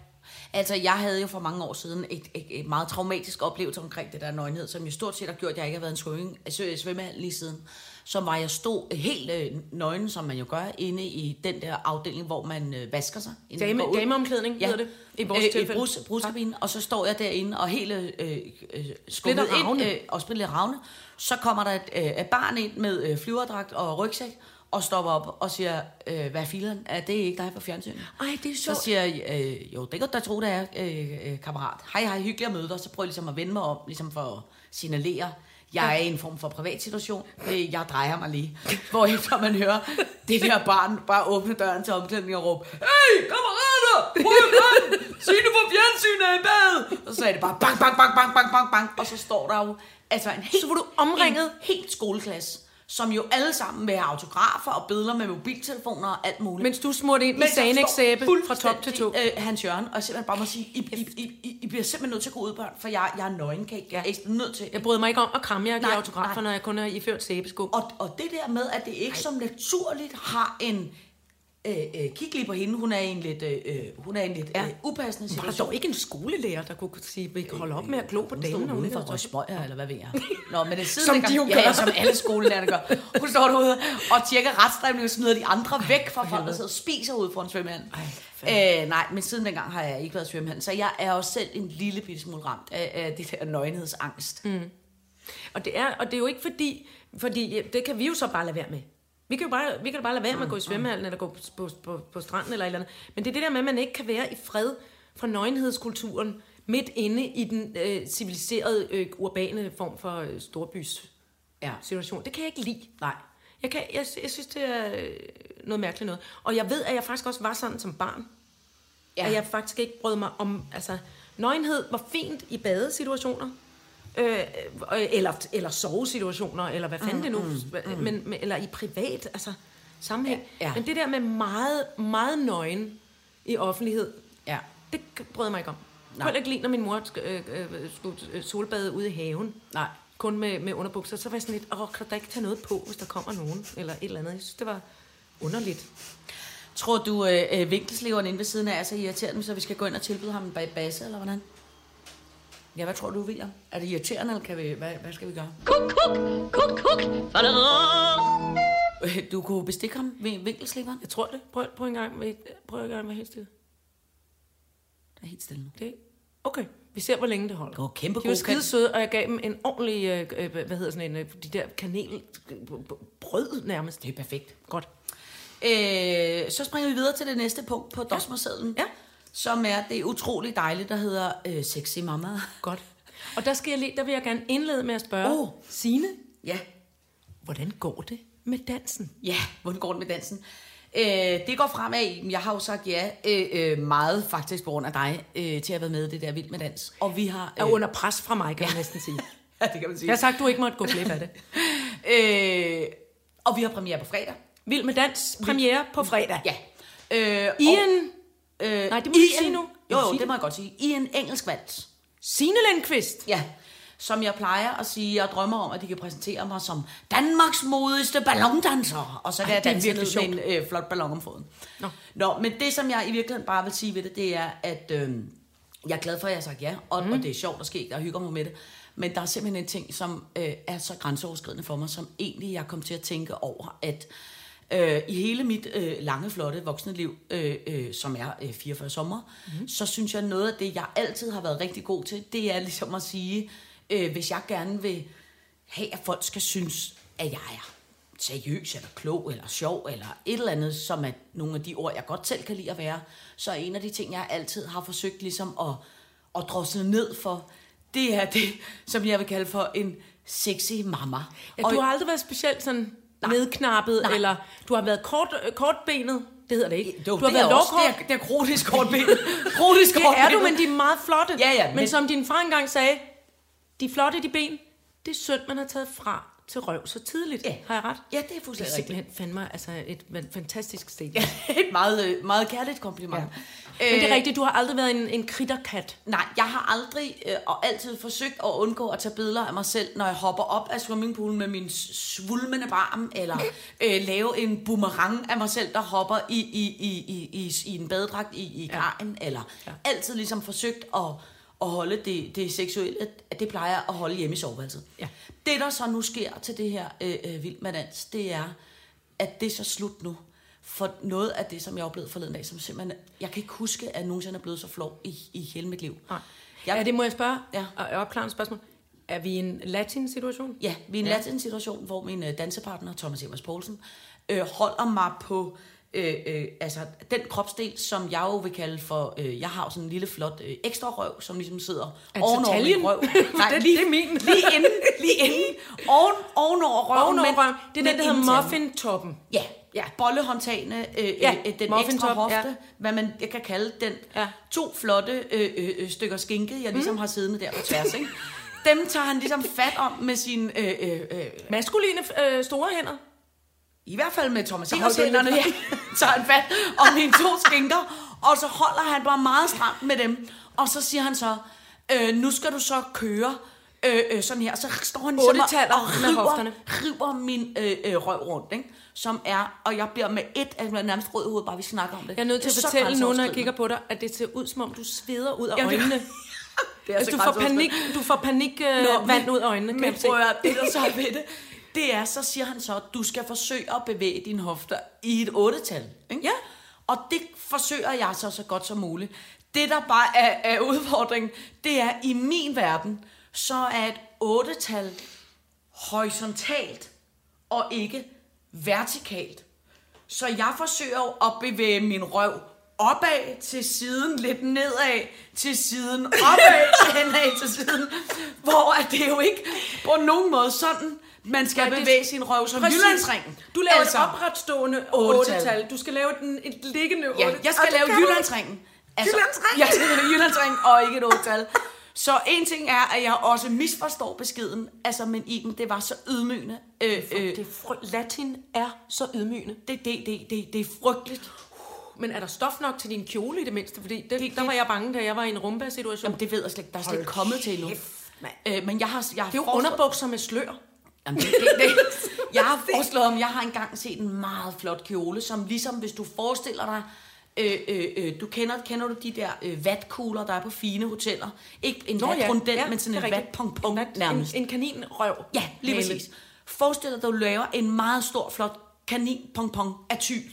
Speaker 3: Altså, jeg havde jo for mange år siden et, et, et meget traumatisk oplevelse omkring det der nøgenhed, som jo stort set har gjort, at jeg ikke har været en svømming, svømmehal lige siden. Som var, jeg stod helt øh, nøgen, som man jo gør, inde i den der afdeling, hvor man øh, vasker sig.
Speaker 4: Dame- dameomklædning hedder det, i vores
Speaker 3: øh,
Speaker 4: tilfælde.
Speaker 3: Brus, bruskabinen, og så står jeg derinde og helt øh, øh, skummet
Speaker 4: ravne.
Speaker 3: ind, øh, og splitter ravne. Så kommer der et, øh, et barn ind med øh, flyverdragt og rygsæk, og stopper op og siger, øh, hvad er fileren? Er det ikke dig på fjernsynet?
Speaker 4: Ej, det er
Speaker 3: Så
Speaker 4: sjovt.
Speaker 3: siger jeg, øh, jo, det kan du da tro, det er, øh, øh, kammerat. Hej, hej, hyggeligt at møde dig. Så prøver jeg ligesom at vende mig om, ligesom for at signalere, jeg er i en form for privat situation. Jeg drejer mig lige. Hvor efter man hører det der barn bare åbne døren til omklædningen og råbe, Hey, kammerater! Prøv at Signe på fjernsynet er i bad! Og så er det bare bang, bang, bang, bang, bang, bang, bang. Og så står der jo altså en helt,
Speaker 4: Så var du omringet?
Speaker 3: en helt skoleklasse som jo alle sammen vil have autografer og billeder med mobiltelefoner og alt muligt.
Speaker 4: Mens du smurte ind i Sanex-sæbe fra top til to.
Speaker 3: Øh, Hans Jørgen, og simpelthen bare må sige, I, I, I, I, bliver simpelthen nødt til at gå ud, børn, for jeg, jeg er nøgen, kan I? Jeg er nødt til.
Speaker 4: Jeg bryder mig ikke om at kramme jer og give autografer,
Speaker 3: nej.
Speaker 4: når jeg kun er iført sæbesko.
Speaker 3: Og, og det der med, at det ikke som naturligt har en... Øh, øh, kig lige på hende, hun er en lidt, øh, øh, hun er en lidt
Speaker 4: Ja.
Speaker 3: øh, upassende
Speaker 4: Var der
Speaker 3: situation.
Speaker 4: dog ikke en skolelærer, der kunne sige, at vi kan holde op med at glo på
Speaker 3: Hun stod
Speaker 4: damen?
Speaker 3: ude for at spøjer, eller hvad ved jeg. Nå, men det siden
Speaker 4: Som de jo gør.
Speaker 3: Ja, som alle skolelærerne gør. Hun står derude og tjekker retsdrivning og smider de andre væk fra folk, der sidder og spiser ude foran svømmehallen. Øh, nej, men siden dengang har jeg ikke været svømmehallen, så jeg er også selv en lille bitte smule ramt af, af det der nøgenhedsangst. Mm.
Speaker 4: Og det, er, og det er jo ikke fordi, fordi det kan vi jo så bare lade være med. Vi kan jo bare, vi kan bare lade være med at gå i svømmehallen, eller gå på, på, på, på stranden, eller et eller andet. Men det er det der med, at man ikke kan være i fred fra nøgenhedskulturen, midt inde i den øh, civiliserede, øh, urbane form for øh, storbys
Speaker 3: Ja.
Speaker 4: situation. Det kan jeg ikke lide.
Speaker 3: Nej.
Speaker 4: Jeg, kan, jeg, jeg synes, det er øh, noget mærkeligt noget. Og jeg ved, at jeg faktisk også var sådan som barn. Ja. At jeg faktisk ikke brød mig om... Altså, nøgenhed var fint i badesituationer. Øh, øh, eller, eller sovesituationer, eller hvad fanden mm, det nu... Mm, men, men, eller i privat, altså sammenhæng.
Speaker 3: Ja, ja.
Speaker 4: Men det der med meget, meget nøgen i offentlighed,
Speaker 3: Ja.
Speaker 4: det brød mig ikke om. Jeg kunne ikke lide, når min mor øh, øh, skulle solbade ude i haven.
Speaker 3: Nej.
Speaker 4: Kun med, med underbukser. Så var jeg sådan lidt, åh, kan du da ikke tage noget på, hvis der kommer nogen? Eller et eller andet. Jeg synes, det var underligt.
Speaker 3: Tror du, øh, vinkelsleveren inde ved siden af er så irriterende, så vi skal gå ind og tilbyde ham en ba- basse, eller hvordan? Ja, hvad tror du, William? Er det irriterende, eller kan vi, hvad, hvad skal vi gøre?
Speaker 2: Kuk, kuk, kuk, kuk.
Speaker 3: Øh, Du kunne bestikke ham ved vinkelsleveren?
Speaker 4: Jeg tror det. Prøv, prøv en gang. med- Prøv en gang med helt stille.
Speaker 3: Det er helt stille nu.
Speaker 4: Det Okay, vi ser, hvor længe det holder.
Speaker 3: Det var kæmpe
Speaker 4: de var skide søde, og jeg gav dem en ordentlig, øh, øh, hvad hedder sådan en, øh, de der kanel, øh, brød nærmest.
Speaker 3: Det er perfekt.
Speaker 4: Godt.
Speaker 3: Øh, så springer vi videre til det næste punkt på dosmersedlen.
Speaker 4: Ja.
Speaker 3: Som er det utrolig dejlige, der hedder øh, Sexy Mama.
Speaker 4: Godt. Og der, skal jeg lige, der vil jeg gerne indlede med at spørge, oh. Signe,
Speaker 3: Ja.
Speaker 4: hvordan går det med dansen?
Speaker 3: Ja, hvordan går det med dansen? Øh, det går fremad. Jeg har jo sagt ja øh, øh, meget faktisk på grund af dig øh, til at være med i det der Vild med Dans. Og vi har...
Speaker 4: Er under pres fra mig, kan jeg næsten sige.
Speaker 3: ja, det kan man sige.
Speaker 4: Jeg har sagt, du ikke måtte gå glip af det.
Speaker 3: Øh, og vi har premiere på fredag.
Speaker 4: Vild med dans, premiere på fredag.
Speaker 3: Ja. Øh,
Speaker 4: I
Speaker 3: og,
Speaker 4: en...
Speaker 3: øh,
Speaker 4: Nej, det må du sige nu.
Speaker 3: Jo, jo, det må jeg godt sige. I en engelsk vals.
Speaker 4: Signe Lindqvist.
Speaker 3: Ja. Som jeg plejer at sige, jeg drømmer om, at de kan præsentere mig som Danmarks modigste ballondanser. Og så kan
Speaker 4: Ej,
Speaker 3: jeg danse ned med en øh, flot ballon om foden.
Speaker 4: Nå.
Speaker 3: Nå, men det, som jeg i virkeligheden bare vil sige ved det, det er, at øh, jeg er glad for, at jeg har sagt ja. Og, mm. og det er sjovt at ske, jeg hygger mig med det. Men der er simpelthen en ting, som øh, er så grænseoverskridende for mig, som egentlig jeg kom til at tænke over, at øh, i hele mit øh, lange, flotte voksne liv, øh, øh, som er øh, 44 sommer, mm. så synes jeg, noget af det, jeg altid har været rigtig god til, det er ligesom at sige, øh, hvis jeg gerne vil have, at folk skal synes, at jeg er seriøs, eller klog, eller sjov, eller et eller andet, som er nogle af de ord, jeg godt selv kan lide at være, så er en af de ting, jeg altid har forsøgt ligesom at, at drosle ned for, det er det, som jeg vil kalde for en sexy mamma.
Speaker 4: Ja, du har aldrig været specielt sådan nedknappet,
Speaker 3: Nej.
Speaker 4: eller du har været kort, øh, kortbenet. Det hedder det ikke.
Speaker 3: Jo,
Speaker 4: du har
Speaker 3: det
Speaker 4: været lovkort.
Speaker 3: det er, det er kronisk kortbenet. kronisk
Speaker 4: Det er du, men de er meget flotte.
Speaker 3: Ja, ja,
Speaker 4: men,
Speaker 3: men-
Speaker 4: som din far engang sagde, de flotte, de ben, det er synd, man har taget fra til røv så tidligt.
Speaker 3: Ja.
Speaker 4: Har jeg ret?
Speaker 3: Ja, det er
Speaker 4: Det er
Speaker 3: fuldstændig rigtigt.
Speaker 4: simpelthen fandme altså et fan- fantastisk statement.
Speaker 3: et meget, øh, meget kærligt kompliment.
Speaker 4: Men det er rigtigt, du har aldrig været en, en kritterkat.
Speaker 3: Nej, jeg har aldrig øh, og altid forsøgt at undgå at tage billeder af mig selv, når jeg hopper op af swimmingpoolen med min svulmende barm, eller øh, lave en boomerang af mig selv, der hopper i, i, i, i, i, i en badedragt i, i kajen, eller ja. altid ligesom forsøgt at, at holde det, det seksuelle, at det plejer at holde hjemme i soveværelset.
Speaker 4: Ja.
Speaker 3: Det, der så nu sker til det her øh, øh, Vild med Dans, det er, at det er så slut nu. For noget af det, som jeg oplevede forleden dag, som simpelthen... Jeg kan ikke huske, at nogensinde er blevet så flov i, i hele mit liv.
Speaker 4: Nej.
Speaker 3: Jeg,
Speaker 4: Ja, det må jeg spørge.
Speaker 3: Ja.
Speaker 4: Og opklare et spørgsmål. Er vi i en latin-situation?
Speaker 3: Ja, vi er i en ja. latin situation, hvor min øh, dansepartner, Thomas Evers Poulsen, øh, holder mig på øh, øh, altså, den kropsdel, som jeg jo vil kalde for, øh, jeg har jo sådan en lille flot øh, ekstra røv, som ligesom sidder
Speaker 4: Altså
Speaker 3: ovenover
Speaker 4: taljen?
Speaker 3: min røv.
Speaker 4: Det- det er min.
Speaker 3: lige inden, lige inden, oven, ovenover røven.
Speaker 4: Ovenover
Speaker 3: men-
Speaker 4: røven. Det er den, der hedder muffin-toppen.
Speaker 3: Ja, ja. bollehåndtagene, øh,
Speaker 4: Ja,
Speaker 3: ja, øh, den
Speaker 4: muffintop,
Speaker 3: ekstra hofte,
Speaker 4: ja.
Speaker 3: hvad man jeg kan kalde den.
Speaker 4: Ja.
Speaker 3: Ja. To flotte øh, øh, øh, stykker skinke, jeg ligesom mm. har siddende der på tværs. Ikke? Dem tager han ligesom fat om med sine, øh, øh, øh,
Speaker 4: Maskuline øh, store hænder.
Speaker 3: I hvert fald med Thomas
Speaker 4: lidt
Speaker 3: ja, tager han fat om mine to skinker, og så holder han bare meget stramt med dem. Og så siger han så, øh, nu skal du så køre øh, øh, sådan her. Så står han ligesom og
Speaker 4: hofterne.
Speaker 3: river, river min øh, øh, røv rundt, ikke? som er, og jeg bliver med et, altså jeg nærmest rød i hovedet, bare vi snakker om det.
Speaker 4: Jeg er nødt til at
Speaker 3: så
Speaker 4: fortælle nu, når jeg kigger på dig, at det ser ud, som om du sveder ud af
Speaker 3: Jamen,
Speaker 4: øjnene.
Speaker 3: Det er
Speaker 4: Altså,
Speaker 3: så
Speaker 4: du får panik, du får panik øh,
Speaker 3: Nå,
Speaker 4: vand ud af øjnene, kan
Speaker 3: Men
Speaker 4: jeg se.
Speaker 3: prøv at det der så ved det, det er, så siger han så, at du skal forsøge at bevæge dine hofter i et otte-tal. Ikke?
Speaker 4: Ja.
Speaker 3: Og det forsøger jeg så så godt som muligt. Det, der bare er, er udfordringen, det er, i min verden, så er et otte-tal horisontalt og ikke vertikalt. Så jeg forsøger jo at bevæge min røv opad til siden, lidt nedad til siden, opad til henad til siden, hvor at det jo ikke på nogen måde sådan, man skal
Speaker 4: det-
Speaker 3: bevæge sin røv som
Speaker 4: Præcis.
Speaker 3: Jyllandsringen.
Speaker 4: Du laver
Speaker 3: altså,
Speaker 4: et opretstående
Speaker 3: Otte-tal.
Speaker 4: otte-tal. Du skal lave et, et liggende
Speaker 3: Ja,
Speaker 4: otte
Speaker 3: jeg skal
Speaker 4: det
Speaker 3: lave Jyllandsringen. Altså,
Speaker 4: Jyllandsringen?
Speaker 3: Jeg skal lave Jyllandsringen og ikke et otte-tal. Så en ting er, at jeg også misforstår beskeden. Altså, men Iben, det var så ydmygende. Øh, øh.
Speaker 4: Det fry- Latin er så ydmygende.
Speaker 3: det, det, det, det, det er frygteligt.
Speaker 4: Men er der stof nok til din kjole i det mindste? Fordi det,
Speaker 3: Det-
Speaker 4: det, der
Speaker 3: det-
Speaker 4: var jeg bange, da jeg var i en rumba-situation.
Speaker 3: Jamen, det ved jeg slet ikke. Der er slet ikke kommet til endnu. Øh, men jeg har, jeg har
Speaker 4: det er jo underbukser med slør.
Speaker 3: Jamen, det, det, det. Jeg har foreslået, om jeg har engang set en meget flot kjole, som ligesom, hvis du forestiller dig, øh, øh, øh, du kender, kender du de der øh, vatkugler, der er på fine hoteller? Ikke en
Speaker 4: Nå, ja.
Speaker 3: vatrundel,
Speaker 4: Ja,
Speaker 3: men sådan en vatpong-pong nærmest.
Speaker 4: en, en kaninrøv.
Speaker 3: Ja, lige
Speaker 4: Hale.
Speaker 3: præcis. Forestil dig, at du laver en meget stor, flot kanin-pong-pong af tyl.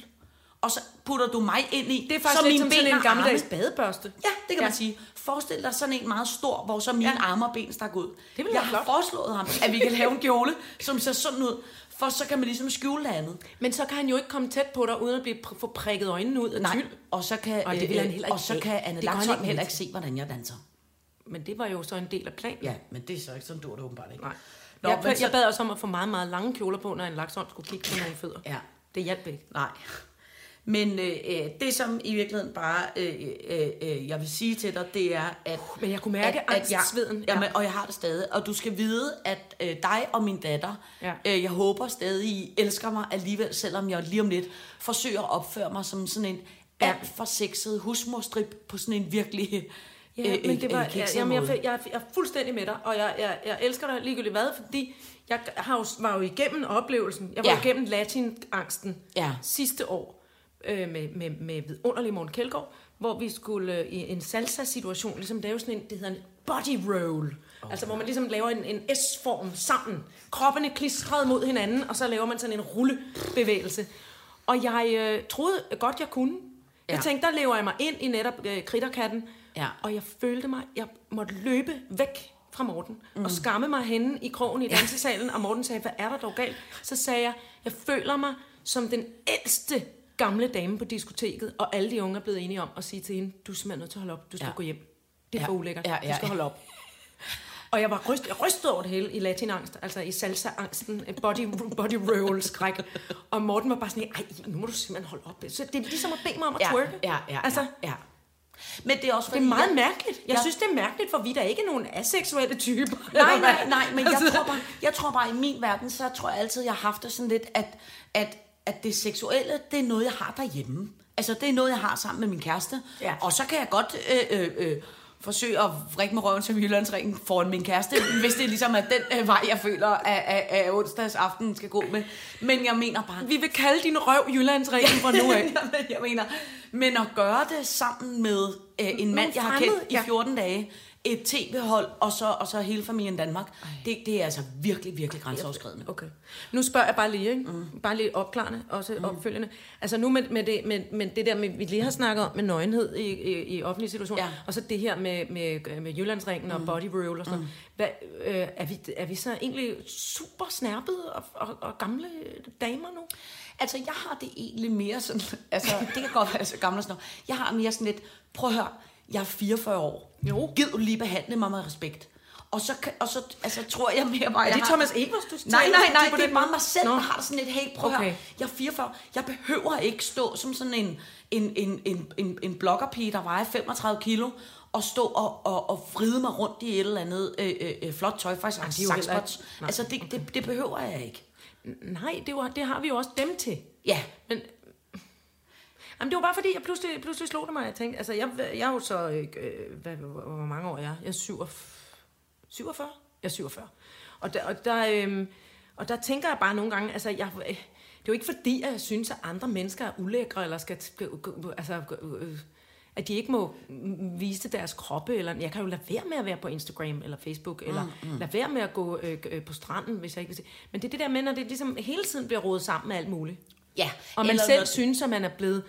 Speaker 3: Og så putter du mig ind i,
Speaker 4: Det er faktisk
Speaker 3: så
Speaker 4: lidt
Speaker 3: mine
Speaker 4: som sådan en
Speaker 3: og
Speaker 4: gammeldags badebørste.
Speaker 3: Ja, det kan
Speaker 4: Ja.
Speaker 3: man sige. Forestil dig sådan en meget stor, hvor så mine
Speaker 4: Ja.
Speaker 3: arme og ben stak ud.
Speaker 4: Det
Speaker 3: Jeg har
Speaker 4: flot.
Speaker 3: foreslået ham, at vi kan lave en kjole, som ser sådan ud. For så kan man ligesom skjule det andet.
Speaker 4: Men så kan han jo ikke komme tæt på dig, uden at blive pr- få prikket øjnene ud af
Speaker 3: Nej,
Speaker 4: tyld.
Speaker 3: og så kan,
Speaker 4: Og det vil
Speaker 3: øh,
Speaker 4: han heller
Speaker 3: og
Speaker 4: ikke
Speaker 3: så
Speaker 4: have.
Speaker 3: kan Anne Laksholm
Speaker 4: ikke
Speaker 3: heller ikke se, hvordan jeg danser.
Speaker 4: Men det var jo så en del af planen.
Speaker 3: Ja, men det er så ikke sådan, dur det åbenbart ikke.
Speaker 4: Nej.
Speaker 3: Nå,
Speaker 4: jeg, jeg,
Speaker 3: så-
Speaker 4: jeg bad også om at få meget, meget lange kjoler på, når en laksånd skulle kigge på nogle fødder.
Speaker 3: Ja.
Speaker 4: Det hjalp ikke.
Speaker 3: Nej. Men øh, øh, det, som i virkeligheden bare, øh, øh, øh, jeg vil sige til dig, det er, at...
Speaker 4: Men jeg kunne mærke
Speaker 3: at, at jeg,
Speaker 4: angstsveden.
Speaker 3: Jamen, og jeg har det stadig. Og du skal vide, at øh, dig og min datter,
Speaker 4: Ja.
Speaker 3: øh, jeg håber stadig, I elsker mig alligevel, selvom jeg lige om lidt forsøger at opføre mig som sådan en alt for sexet husmorstrip på sådan en virkelig
Speaker 4: Ja,
Speaker 3: øh,
Speaker 4: men det var,
Speaker 3: øh,
Speaker 4: jeg, jamen, jeg,
Speaker 3: måde.
Speaker 4: jeg, jeg er fuldstændig med dig, og jeg, jeg, jeg elsker dig ligegyldigt hvad, fordi jeg har jo, var jo igennem oplevelsen, jeg var
Speaker 3: Ja.
Speaker 4: igennem latinangsten
Speaker 3: Ja.
Speaker 4: sidste år øh, med, med, med vidunderlig Morten Kjeldgaard, hvor vi skulle øh, i en salsa-situation ligesom lave sådan en, det hedder en body roll. Oh. Altså hvor man ligesom laver en, en S-form sammen. Kroppene klistret mod hinanden, og så laver man sådan en rullebevægelse. Og jeg øh, troede godt, jeg kunne. Jeg
Speaker 3: Ja.
Speaker 4: tænkte, der lever jeg mig ind i netop øh, kritterkatten.
Speaker 3: Ja.
Speaker 4: Og jeg følte mig, jeg måtte løbe væk fra Morten, mm. og skamme mig henne i krogen i dansesalen, og Morten sagde, hvad er der dog galt? Så sagde jeg, jeg føler mig som den ældste gamle dame på diskoteket, og alle de unge er blevet enige om at sige til hende, du er simpelthen nødt til at holde op, du skal
Speaker 3: Ja.
Speaker 4: ja. gå hjem. Det er
Speaker 3: Ja.
Speaker 4: for ulækkert,
Speaker 3: Ja, ja,
Speaker 4: du skal
Speaker 3: ja.
Speaker 4: holde op. Og jeg var ryst, jeg rystede over det hele i latinangst, altså i salsa-angsten, body, body roll skræk. Og Morten var bare sådan, ej, nu må du simpelthen holde op. Så det er ligesom at bede mig om at
Speaker 3: ja,
Speaker 4: twerke.
Speaker 3: ja, ja,
Speaker 4: altså,
Speaker 3: ja, ja. Men det er også
Speaker 4: det er
Speaker 3: fordi,
Speaker 4: meget
Speaker 3: jeg-
Speaker 4: mærkeligt. Jeg
Speaker 3: Ja.
Speaker 4: synes, det er mærkeligt, for vi er da ikke nogen aseksuelle typer.
Speaker 3: Nej, nej, nej, men jeg
Speaker 4: Altså-
Speaker 3: tror, bare, jeg tror bare, i min verden, så tror jeg altid, jeg har haft det sådan lidt, at, at, at det seksuelle, det er noget, jeg har derhjemme. Altså, det er noget, jeg har sammen med min kæreste.
Speaker 4: Ja.
Speaker 3: Og så kan jeg godt øh, øh, øh, forsøge at vrikke med røven som Jyllandsringen foran min kæreste, hvis det ligesom er den øh, vej, jeg føler, at, at, at onsdags aften skal gå med. Men jeg mener bare...
Speaker 4: Vi vil kalde din røv Jyllandsringen fra nu af.
Speaker 3: Jeg mener, men at gøre det sammen med øh, en mand, jeg har kendt i
Speaker 4: ja.
Speaker 3: 14 dage, et tv-hold, og så, og så hele familien Danmark, det, det er altså virkelig, virkelig grænseoverskridende.
Speaker 4: Okay. Nu spørger jeg bare lige, ikke? Mm. bare lige opklarende, også mm. opfølgende. Altså nu med, med, det, med, med det der, med, vi lige har snakket om med nøgenhed i, i, i offentlige situationer,
Speaker 3: Ja.
Speaker 4: og så det her med, med, med Jyllandsringen mm. og body roll og sådan noget. Hvad, øh, er, vi, er vi så egentlig super snærpede og, og, og gamle damer nu?
Speaker 3: Altså, jeg har det egentlig mere sådan... Altså, det kan godt være så gammel og sådan noget. Jeg har mere sådan lidt... Prøv at høre, jeg er 44 år.
Speaker 4: Jo.
Speaker 3: Gid du lige behandle mig med respekt. Og så, og så altså, tror jeg mere bare...
Speaker 4: Er det
Speaker 3: har-
Speaker 4: Thomas Evers, du
Speaker 3: Nej, nej, nej,
Speaker 4: på
Speaker 3: det er bare mig selv,
Speaker 4: Nå.
Speaker 3: der har det sådan lidt, hey, prøv okay. Jeg er 44, jeg behøver ikke stå som sådan en, en, en, en, en, en bloggerpige, der vejer 35 kilo, og stå og, og, og vride mig rundt i et eller andet øh, øh, øh, flot tøj, faktisk
Speaker 4: det er jo
Speaker 3: Altså, det, det, det behøver jeg ikke.
Speaker 4: Nej, det, jo, det har vi jo også dem til.
Speaker 3: Ja,
Speaker 4: Men, jamen, det var bare fordi, jeg pludselig, pludselig slog det mig. Jeg tænkte, altså, jeg, jeg er jo så, øh, hvad, hvor, mange år er jeg? Jeg er 47. 47? Jeg er 47. Og der, og der, øh, og der tænker jeg bare nogle gange, altså, jeg, øh, det er jo ikke fordi, at jeg synes, at andre mennesker er ulækre, eller skal, altså, øh, at de ikke må mm, vise deres kroppe, eller jeg kan jo lade være med at være på Instagram eller Facebook, eller mm, lade være med at gå øh, øh, på stranden, hvis jeg ikke vil se. Men det er det der med, når det ligesom hele tiden bliver rodet sammen med alt muligt.
Speaker 3: ja.
Speaker 4: Og man
Speaker 3: Eller
Speaker 4: selv
Speaker 3: noget-
Speaker 4: synes, at man er blevet...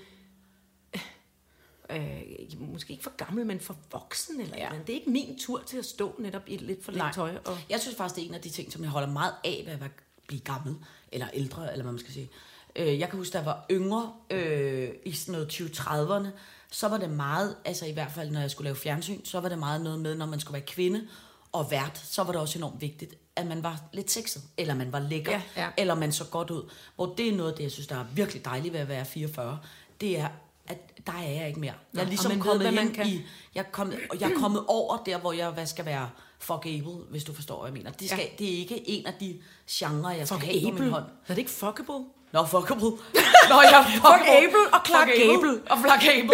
Speaker 4: Øh, måske ikke for gammel, men for voksen. Eller
Speaker 3: Ja.
Speaker 4: ja. Det er ikke min tur til at stå netop i lidt for let tøj. Og,
Speaker 3: Jeg synes faktisk, det er en af de ting, som jeg holder meget af ved at blive gammel, eller ældre, eller hvad man skal sige. Øh, jeg kan huske, da jeg var yngre, øh, i sådan noget 20-30'erne, så var det meget, altså i hvert fald når jeg skulle lave fjernsyn, så var det meget noget med, når man skulle være kvinde og vært, så var det også enormt vigtigt, at man var lidt sexet, eller man var lækker,
Speaker 4: Ja, ja.
Speaker 3: eller man så godt ud. Hvor det er noget af det, jeg synes, der er virkelig dejligt ved at være 44, det er, at der er jeg ikke mere. Jeg er ligesom
Speaker 4: ved,
Speaker 3: kommet
Speaker 4: hvad man
Speaker 3: ind
Speaker 4: kan.
Speaker 3: i, jeg er kommet, jeg er kommet over der, hvor jeg hvad skal være fuckable, hvis du forstår, hvad jeg mener. Det, skal, ja. Det er ikke en af de genrer, jeg skal have på
Speaker 4: Fuckable.
Speaker 3: min hånd.
Speaker 4: Er det ikke fuckable?
Speaker 3: Nå, fuckable. Nå, jeg er
Speaker 4: Fuckable og Clark Gable.
Speaker 3: Og Clarkable.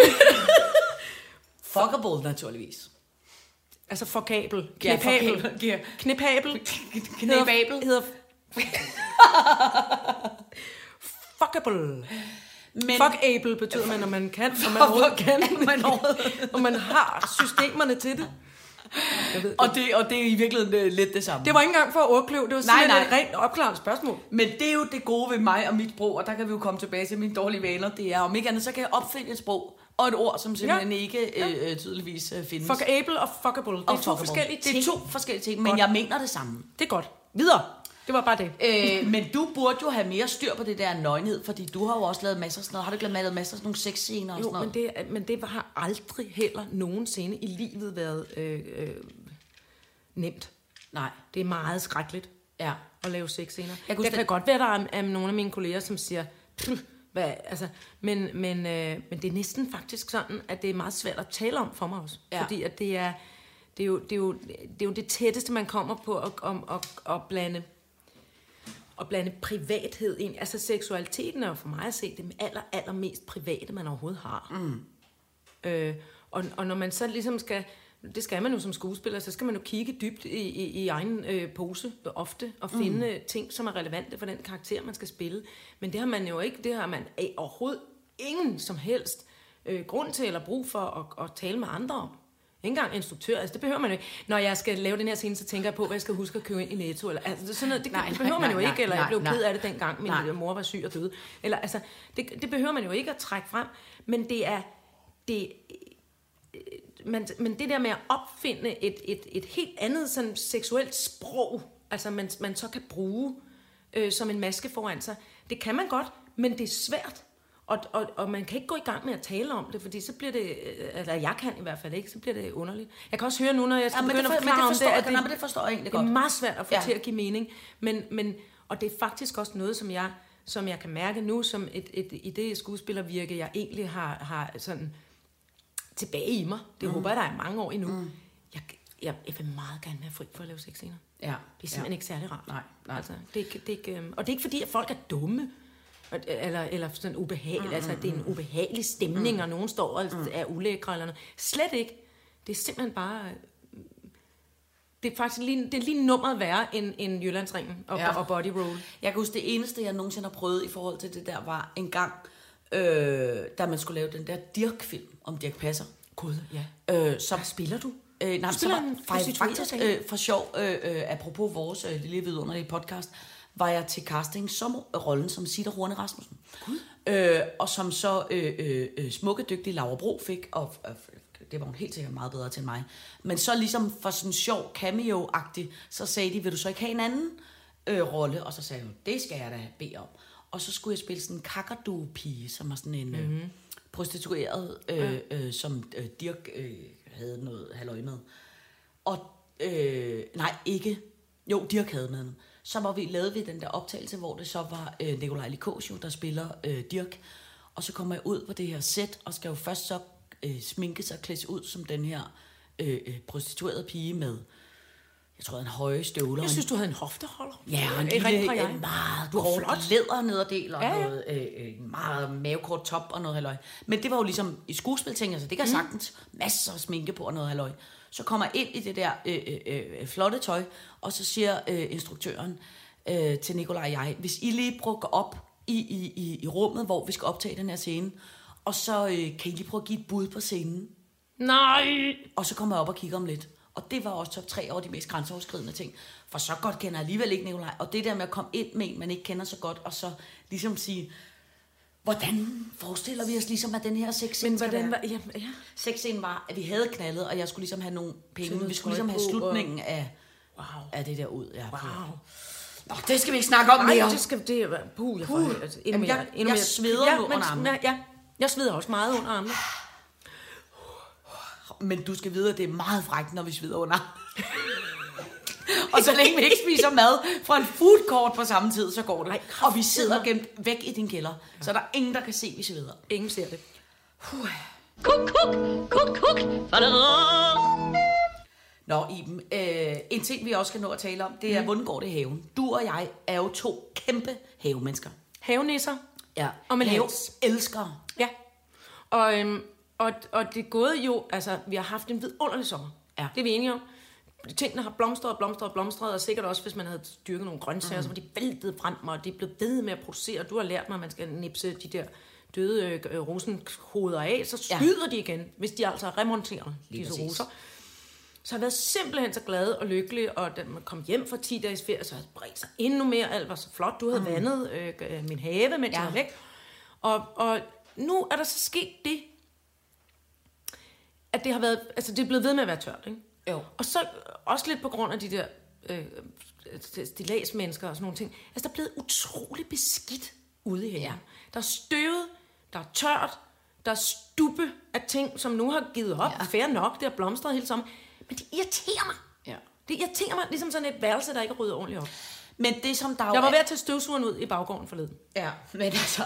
Speaker 3: fuckable, naturligvis.
Speaker 4: Altså fuckable. Knipabel.
Speaker 3: fuckable. Ja.
Speaker 4: Knipabel.
Speaker 3: Knæbabel.
Speaker 4: Hedder, fuckable.
Speaker 3: Men,
Speaker 4: Fuckable betyder man, når man kan, når man overhovedet kan.
Speaker 3: man
Speaker 4: Når man har systemerne til det. Ved,
Speaker 3: og, det, og det er i virkeligheden øh, lidt det samme.
Speaker 4: det var ikke engang for at ordkløve, det var
Speaker 3: Nej, nej.
Speaker 4: et rent opklarende spørgsmål.
Speaker 3: Men det er jo det gode ved mig og mit sprog, og der kan vi jo komme tilbage til mine dårlige vaner. Det er, om ikke andet, så kan jeg opfinde et sprog og et ord, som simpelthen ja. ikke øh, øh, tydeligvis øh, findes.
Speaker 4: Fuckable og fuckable. Det er
Speaker 3: og
Speaker 4: to
Speaker 3: fuckable.
Speaker 4: forskellige ting.
Speaker 3: Det er to forskellige ting, men
Speaker 4: Godt.
Speaker 3: jeg mener det samme.
Speaker 4: Det er godt. Videre. Det var bare det.
Speaker 3: Øh, men du burde jo have mere styr på det der nøgenhed, fordi du har jo også lavet masser af sådan noget. Har du ikke lavet masser af sådan nogle sexscener og
Speaker 4: Jo,
Speaker 3: sådan noget?
Speaker 4: men det, men det har aldrig heller nogensinde i livet været øh, øh, nemt.
Speaker 3: Nej.
Speaker 4: Det er meget skrækkeligt
Speaker 3: Ja.
Speaker 4: at lave sexscener.
Speaker 3: Jeg kunne
Speaker 4: det kan godt være, der er, er nogle af mine kolleger, som siger, "Pff, hvad, altså, men, men, øh, men det er næsten faktisk sådan, at det er meget svært at tale om for mig også.
Speaker 3: Ja.
Speaker 4: Fordi at det er, det, er jo, det, er jo, det er jo det tætteste, man kommer på at, om, at, at blande at blande privathed ind. Altså seksualiteten er jo for mig at se det aller, aller mest private, man overhovedet har. Mm. Øh, og, og når man så ligesom skal, det skal man jo som skuespiller, så skal man jo kigge dybt i, i, i egen øh, pose ofte, og finde mm. ting, som er relevante for den karakter, man skal spille. Men det har man jo ikke, det har man af overhovedet ingen som helst øh, grund til eller brug for at, at tale med andre om. Ikke engang instruktør, altså det behøver man jo ikke. Når jeg skal lave den her scene, så tænker jeg på, hvad jeg skal huske at købe ind i Netto. Eller, altså, sådan noget, det,
Speaker 3: Nej,
Speaker 4: det
Speaker 3: nej,
Speaker 4: behøver man
Speaker 3: nej,
Speaker 4: jo
Speaker 3: nej,
Speaker 4: ikke, eller jeg
Speaker 3: nej,
Speaker 4: blev
Speaker 3: nej.
Speaker 4: ked af det dengang, min
Speaker 3: Nej.
Speaker 4: nej. mor var syg og døde. Eller, altså, det, det behøver man jo ikke at trække frem. Men det er, det, øh, man, men det der med at opfinde et, et, et helt andet sådan seksuelt sprog, altså man, man så kan bruge øh, som en maske foran sig, det kan man godt, men det er svært. Og, og, og man kan ikke gå i gang med at tale om det, fordi så bliver det, øh, eller jeg kan i hvert fald ikke, så bliver det underligt. Jeg kan også høre nu, når jeg skal
Speaker 3: Ja, men det,
Speaker 4: begynde
Speaker 3: for,
Speaker 4: at
Speaker 3: men det
Speaker 4: forklare om det, at det,
Speaker 3: nej, men det forstår jeg egentlig
Speaker 4: det er
Speaker 3: godt.
Speaker 4: meget svært at få
Speaker 3: Ja.
Speaker 4: til at give mening, men, men, og det er faktisk også noget, som jeg, som jeg kan mærke nu, som et, et, i det skuespillervirke, jeg egentlig har, har sådan tilbage i mig. Det mm. håber jeg, der er mange år endnu. Mm. Jeg, jeg, jeg vil meget gerne være fri for at lave sexscener.
Speaker 3: Ja.
Speaker 4: Det er simpelthen
Speaker 3: ja.
Speaker 4: ikke særlig rart.
Speaker 3: Nej, nej.
Speaker 4: Altså, det er, ikke- det er ikke, øhm, og det er ikke fordi, at folk er dumme. Og- Eller, eller sådan ubehagelig, mm, altså det er en ubehagelig stemning, mm, og nogen står og mm. er ulækre eller noget. Slet ikke. Det er simpelthen bare... øh, Det er faktisk lige, det er lige nummeret værre end, end Jyllandsringen og,
Speaker 3: Ja.
Speaker 4: og Body Roll.
Speaker 3: Jeg kan huske, det eneste, jeg nogensinde har prøvet i forhold til det der, var en gang, øh, da man skulle lave den der Dirk-film om Dirk Passer.
Speaker 4: Gud, ja.
Speaker 3: Øh, som,
Speaker 4: Hvad spiller du?
Speaker 3: Øh, nej, så
Speaker 4: spiller
Speaker 3: var,
Speaker 4: en
Speaker 3: faktisk, faktisk øh, for sjov, øh, øh, apropos vores øh, lille vidunderlige podcast, var jeg til casting som rollen som Sitter Horne Rasmussen. Øh, og som så øh, øh, øh, smukke, dygtige Laura Bro fik, og øh, det var hun helt sikkert meget bedre til end mig. Men så ligesom for sådan sjov cameo-agtigt, så sagde de, vil du så ikke have en anden øh, rolle? Og så sagde jeg, det skal jeg da bede om. Og så skulle jeg spille sådan en kakadu-pige, som var sådan en øh,
Speaker 4: Mhm.
Speaker 3: prostitueret, øh, øh, som øh, Dirk øh, havde noget halløj med. Og øh, nej, ikke. Jo, Dirk havde med. Så var vi, lavede vi den der optagelse, hvor det så var øh, Nikolaj Likosio, der spiller øh, Dirk. Og så kommer jeg ud på det her sæt, og skal jo først så øh, sminke sig og klæde sig ud som den her øh, øh, prostituerede pige med, jeg tror, en høje støvler.
Speaker 4: Jeg synes, du havde en hofteholder.
Speaker 3: Ja, og en
Speaker 4: Erindrer
Speaker 3: lille,
Speaker 4: jeg.
Speaker 3: en meget
Speaker 4: Du
Speaker 3: kort
Speaker 4: flot.
Speaker 3: lædernederdel og
Speaker 4: Ja,
Speaker 3: ja, noget øh, øh, en meget mavekort top og noget halløj. Men det var jo ligesom i skuespilting, altså det kan mm. sagtens masser af sminke på og noget halløj. Så kommer ind i det der øh, øh, øh, flotte tøj, og så siger øh, instruktøren øh, til Nikolaj og jeg, hvis I lige prøver at gå op i, i, i, i rummet, hvor vi skal optage den her scene, og så øh, kan I lige prøve at give et bud på scenen.
Speaker 4: Nej!
Speaker 3: Og så kommer jeg op og kigger om lidt. Og det var også top 3 over de mest grænseoverskridende ting. For så godt kender jeg alligevel ikke Nikolaj. Og det der med at komme ind med en, man ikke kender så godt, og så ligesom sige, hvordan forestiller vi os ligesom, at den her sexscene
Speaker 4: Men hvordan
Speaker 3: være?
Speaker 4: var... Ja, ja.
Speaker 3: Sexscenen var, at vi havde knaldet, og jeg skulle ligesom have nogle penge. Vi skulle ligesom have slutningen af,
Speaker 4: Wow.
Speaker 3: af det der ud. Ja,
Speaker 4: Wow.
Speaker 3: Nå, det skal vi ikke snakke om
Speaker 4: Nej,
Speaker 3: mere.
Speaker 4: det skal det er puh, jeg får
Speaker 3: Puh.
Speaker 4: altså, endnu mere,
Speaker 3: jeg-
Speaker 4: endnu
Speaker 3: jeg
Speaker 4: mere.
Speaker 3: sveder
Speaker 4: ja,
Speaker 3: under
Speaker 4: men-
Speaker 3: armene.
Speaker 4: Ja, ja, jeg sveder også meget under armene.
Speaker 3: Men du skal vide, at det er meget frækt, når vi sveder under. og så længe vi ikke spiser mad fra en food court på samme tid, så går det.
Speaker 4: Ej,
Speaker 3: og vi sidder gemt væk i din kælder, så der er ingen, der kan se, at vi sveder.
Speaker 4: Ingen ser det.
Speaker 2: Kuk, kuk, kuk, kuk. Fadadadam.
Speaker 3: Nå, Iben, øh, en ting, vi også skal nå at tale om, det er, mm. hvordan går det i haven? Du og jeg er jo to kæmpe havemennesker.
Speaker 4: Havenisser.
Speaker 3: Ja.
Speaker 4: Og med
Speaker 3: have
Speaker 4: hals.
Speaker 3: elskere.
Speaker 4: Ja. Og, øhm, og, og det er gået jo, altså, vi har haft en vidunderlig sommer.
Speaker 3: Ja.
Speaker 4: Det er vi enige om. Tingene har blomstret og blomstret og blomstret, og sikkert også, hvis man havde dyrket nogle grøntsager, mm. så var de væltet frem, og de er blevet ved med at producere. Du har lært mig, at man skal nipse de der døde øh, øh, rosenhoveder af, så skyder ja. de igen, hvis de altså remonterer
Speaker 3: Lige
Speaker 4: disse
Speaker 3: præcis.
Speaker 4: roser. Så jeg har været simpelthen så glad og lykkelig, og da man kom hjem fra 10 dages ferie, så det bredt sig endnu mere. Alt var så flot. Du havde mm. vandet øh, øh, min have, mens. Ja. jeg var væk. Og, og nu er der så sket det, at det har været, altså det er blevet ved med at være tørt, ikke?
Speaker 3: Jo.
Speaker 4: Og så også lidt på grund af de der øh, stilagsmennesker og sådan nogle ting. Altså der er blevet utrolig beskidt ude haven. Ja. Der er støvet, der er tørt, der er stubbe af ting, som nu har givet op. Ja. Fair nok, det har blomstret hele sommer. Men det irriterer mig.
Speaker 3: Ja.
Speaker 4: Det irriterer mig, ligesom sådan et værelse, der ikke er ryddet ordentligt op.
Speaker 3: Men det, som der
Speaker 4: Jeg var ved at tage støvsugeren ud i baggården forleden.
Speaker 3: Ja, men altså...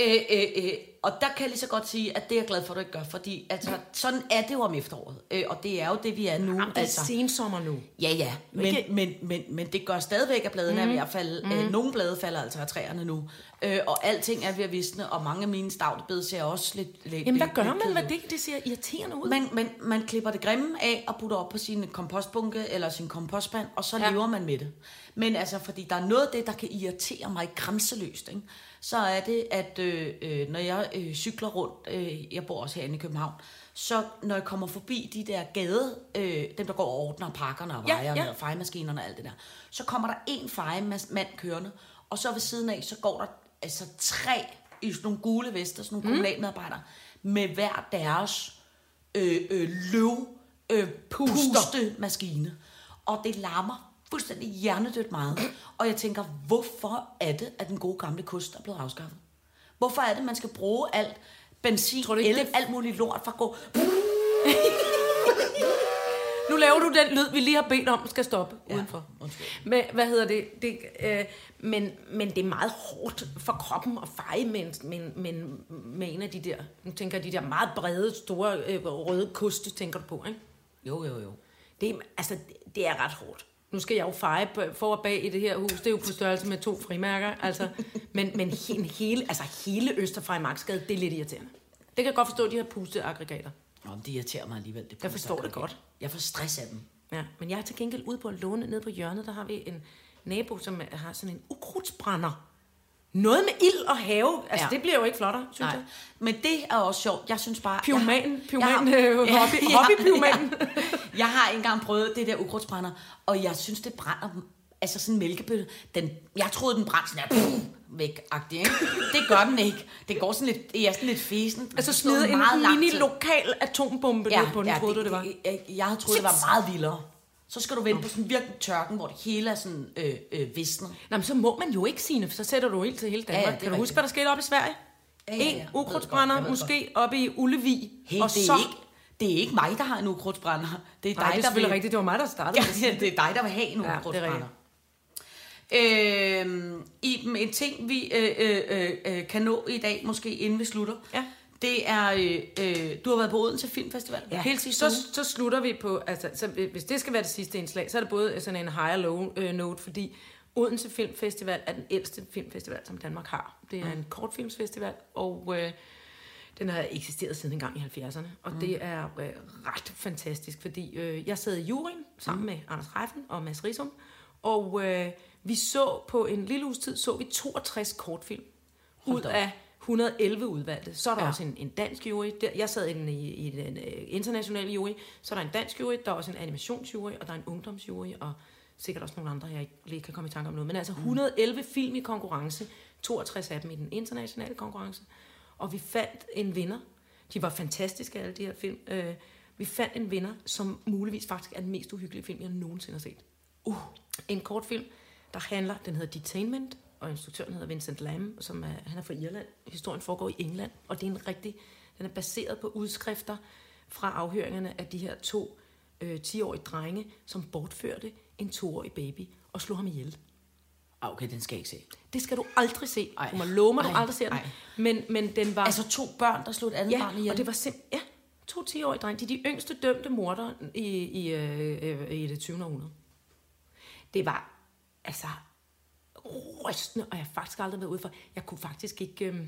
Speaker 3: Øh, øh, øh, og der kan jeg lige så godt sige, at det er jeg glad for, at du ikke gør, fordi altså, sådan er det jo om efteråret. Øh, og det er jo det, vi er nu.
Speaker 4: Jamen, det er
Speaker 3: altså.
Speaker 4: sensommer nu.
Speaker 3: Ja, ja, men,
Speaker 4: Ikke-
Speaker 3: men, men, men det gør stadigvæk, at bladene mm. er at falde.
Speaker 4: Mhm.
Speaker 3: Mm. Øh, nogle blade falder altså af træerne nu. Øh, og alting er ved at visne, og mange af mine stavtebed ser også lidt... lidt
Speaker 4: Jamen, hvad gør man med
Speaker 3: kedelige
Speaker 4: det? Det ser irriterende ud.
Speaker 3: man, man, man klipper det grimme af og putter op på sin kompostbunke eller sin kompostspand, og så
Speaker 4: Ja.
Speaker 3: ja. lever man med det. Men altså, fordi der er noget af det, der kan irritere mig grænseløst, ikke? så er det, at øh, øh, når jeg øh, cykler rundt, øh, jeg bor også herinde i København, så når jeg kommer forbi de der gade, øh, dem der går og ordner pakkerne og
Speaker 4: Ja,
Speaker 3: vejerne
Speaker 4: ja.
Speaker 3: og fejemaskinerne og alt det der, så kommer der en fejemand kørende, og så ved siden af, så går der altså tre i sådan nogle gule vester, sådan nogle mm. kommunalmedarbejdere, med hver deres øh, øh, løv øh, puste maskine. Og det larmer fuldstændig hjernedødt meget. Og jeg tænker, hvorfor er det, at den gode gamle kost er blevet afskaffet? Hvorfor er det, man skal bruge alt benzin,
Speaker 4: Tror du ikke,
Speaker 3: el,
Speaker 4: det-
Speaker 3: alt muligt lort for at gå...
Speaker 4: Nu laver du den lyd, vi lige har bedt om, skal stoppe ja. Udenfor.
Speaker 3: undskyld.
Speaker 4: Men, hvad hedder det? det øh, men, men det er meget hårdt for kroppen at feje med, en- med, en- med, med en af de der, nu tænker jeg, de der meget brede, store øh, røde koste, tænker du på, ikke?
Speaker 3: Jo, jo, jo.
Speaker 4: Det er, altså, det, det er ret hårdt. nu skal jeg jo feje for og bag i det her hus. Det er jo på størrelse med to frimærker. Altså, men, men he- hele, altså hele Østerfrejmarksgade, det er lidt irriterende. Det kan jeg godt forstå, de her pusteaggregater.
Speaker 3: Nå, men det irriterer mig alligevel. Det
Speaker 4: Jeg forstår det godt.
Speaker 3: Jeg får stress af dem.
Speaker 4: Ja, men jeg er til gengæld ude på at låne ned på hjørnet. Der har vi en nabo, som har sådan en ukrudtsbrænder. Noget med ild og have. Altså,
Speaker 3: Ja.
Speaker 4: ja. det bliver jo ikke flottere, synes
Speaker 3: Nej,
Speaker 4: jeg.
Speaker 3: men det er også sjovt. Jeg synes bare...
Speaker 4: Pyroman,
Speaker 3: jeg har-
Speaker 4: pyroman,
Speaker 3: jeg har-
Speaker 4: øh, hobby- hobbypyroman.
Speaker 3: ja. Jeg har engang prøvet det der ukrudtsbrænder, og jeg synes, det brænder altså sådan en mælkebøtte. Den, jeg troede, den brændte sådan her, væk -agtig, ikke? Det gør den ikke. Det går sådan lidt, det er sådan lidt fesen.
Speaker 4: Altså
Speaker 3: Det
Speaker 4: smide en
Speaker 3: meget lang
Speaker 4: mini
Speaker 3: tid.
Speaker 4: lokal atombombe ja, ned på den, ja, troede du det var?
Speaker 3: Jeg, jeg havde troet, det var meget vildere. Så skal du vente på sådan virkelig tørken, hvor det hele er sådan øh, øh, visner.
Speaker 4: Nå, men så må man jo ikke, Signe, for så sætter du ild til hele Danmark.
Speaker 3: Ja,
Speaker 4: Ja,
Speaker 3: det
Speaker 4: kan du huske, hvad der skete op i Sverige?
Speaker 3: Ja,
Speaker 4: Ja,
Speaker 3: ja.
Speaker 4: En
Speaker 3: Jeg
Speaker 4: ukrudtsbrænder,
Speaker 3: jeg
Speaker 4: måske oppe i Ullevi.
Speaker 3: Hey,
Speaker 4: og
Speaker 3: det, er
Speaker 4: så...
Speaker 3: ikke, det er ikke mig, der har en ukrudtsbrænder. Det er dig,
Speaker 4: Nej, det er
Speaker 3: der vil...
Speaker 4: rigtigt. Det var mig, der startede.
Speaker 3: Ja, det er dig, der vil have en
Speaker 4: Ja, det er
Speaker 3: ukrudtsbrænder. Øhm, Iben, en ting, vi øh, øh, øh, øh, kan nå i dag, måske inden vi slutter,
Speaker 4: Ja.
Speaker 3: det er, øh, øh, du har været på Odense Filmfestival
Speaker 4: Ja,
Speaker 3: hele sidste
Speaker 4: så,
Speaker 3: uge.
Speaker 4: så slutter vi på, altså, så hvis det skal være det sidste indslag, så er det både sådan en high low øh, note, fordi Odense Filmfestival er den ældste filmfestival, som Danmark har. Det er en kortfilmsfestival, og øh, den har eksisteret siden en gang i 70'erne, og mm. det er øh, ret fantastisk, fordi øh, jeg sad i juryen sammen mm. med Anders Reifen og Mads Risum, og øh, vi så på en lille uges tid, så vi 62 kortfilm ud
Speaker 3: da op.
Speaker 4: af 111 udvalgte. Så er der
Speaker 3: Ja.
Speaker 4: også en, en dansk jury. Der, jeg sad i den, i, i den uh, internationale jury. Så er der en dansk jury, der er også en animationsjury, og der er en ungdomsjury, og sikkert også nogle andre, jeg ikke lige kan komme i tanke om noget. Men altså 111 film i konkurrence, 62 af dem i den internationale konkurrence. Og vi fandt en vinder. De var fantastiske, alle de her film. Uh, vi fandt en vinder, som muligvis faktisk er den mest uhyggelige film, jeg nogensinde har set. Uh, en kortfilm, der handler, den hedder Detainment, og instruktøren hedder Vincent Lam, som er, han er fra Irland. Historien foregår i England, og det er en rigtig, den er baseret på udskrifter fra afhøringerne af de her to øh, 10-årige drenge, som bortførte en 2-årig baby og slog ham ihjel.
Speaker 3: Ah, okay, den skal jeg ikke se.
Speaker 4: Det skal du aldrig se.
Speaker 3: Ej.
Speaker 4: Du må love mig, du
Speaker 3: Ej,
Speaker 4: aldrig ser den.
Speaker 3: ej.
Speaker 4: Men, men den var...
Speaker 3: Altså to børn, der slog et andet
Speaker 4: Ja,
Speaker 3: barn ihjel.
Speaker 4: og det var simpelthen... Ja, to 10-årige drenge. De er de yngste dømte mordere i, i, øh, øh, i det 20. århundrede. Det var altså rystende, og jeg har faktisk aldrig været ude for. Jeg kunne faktisk ikke... Øh,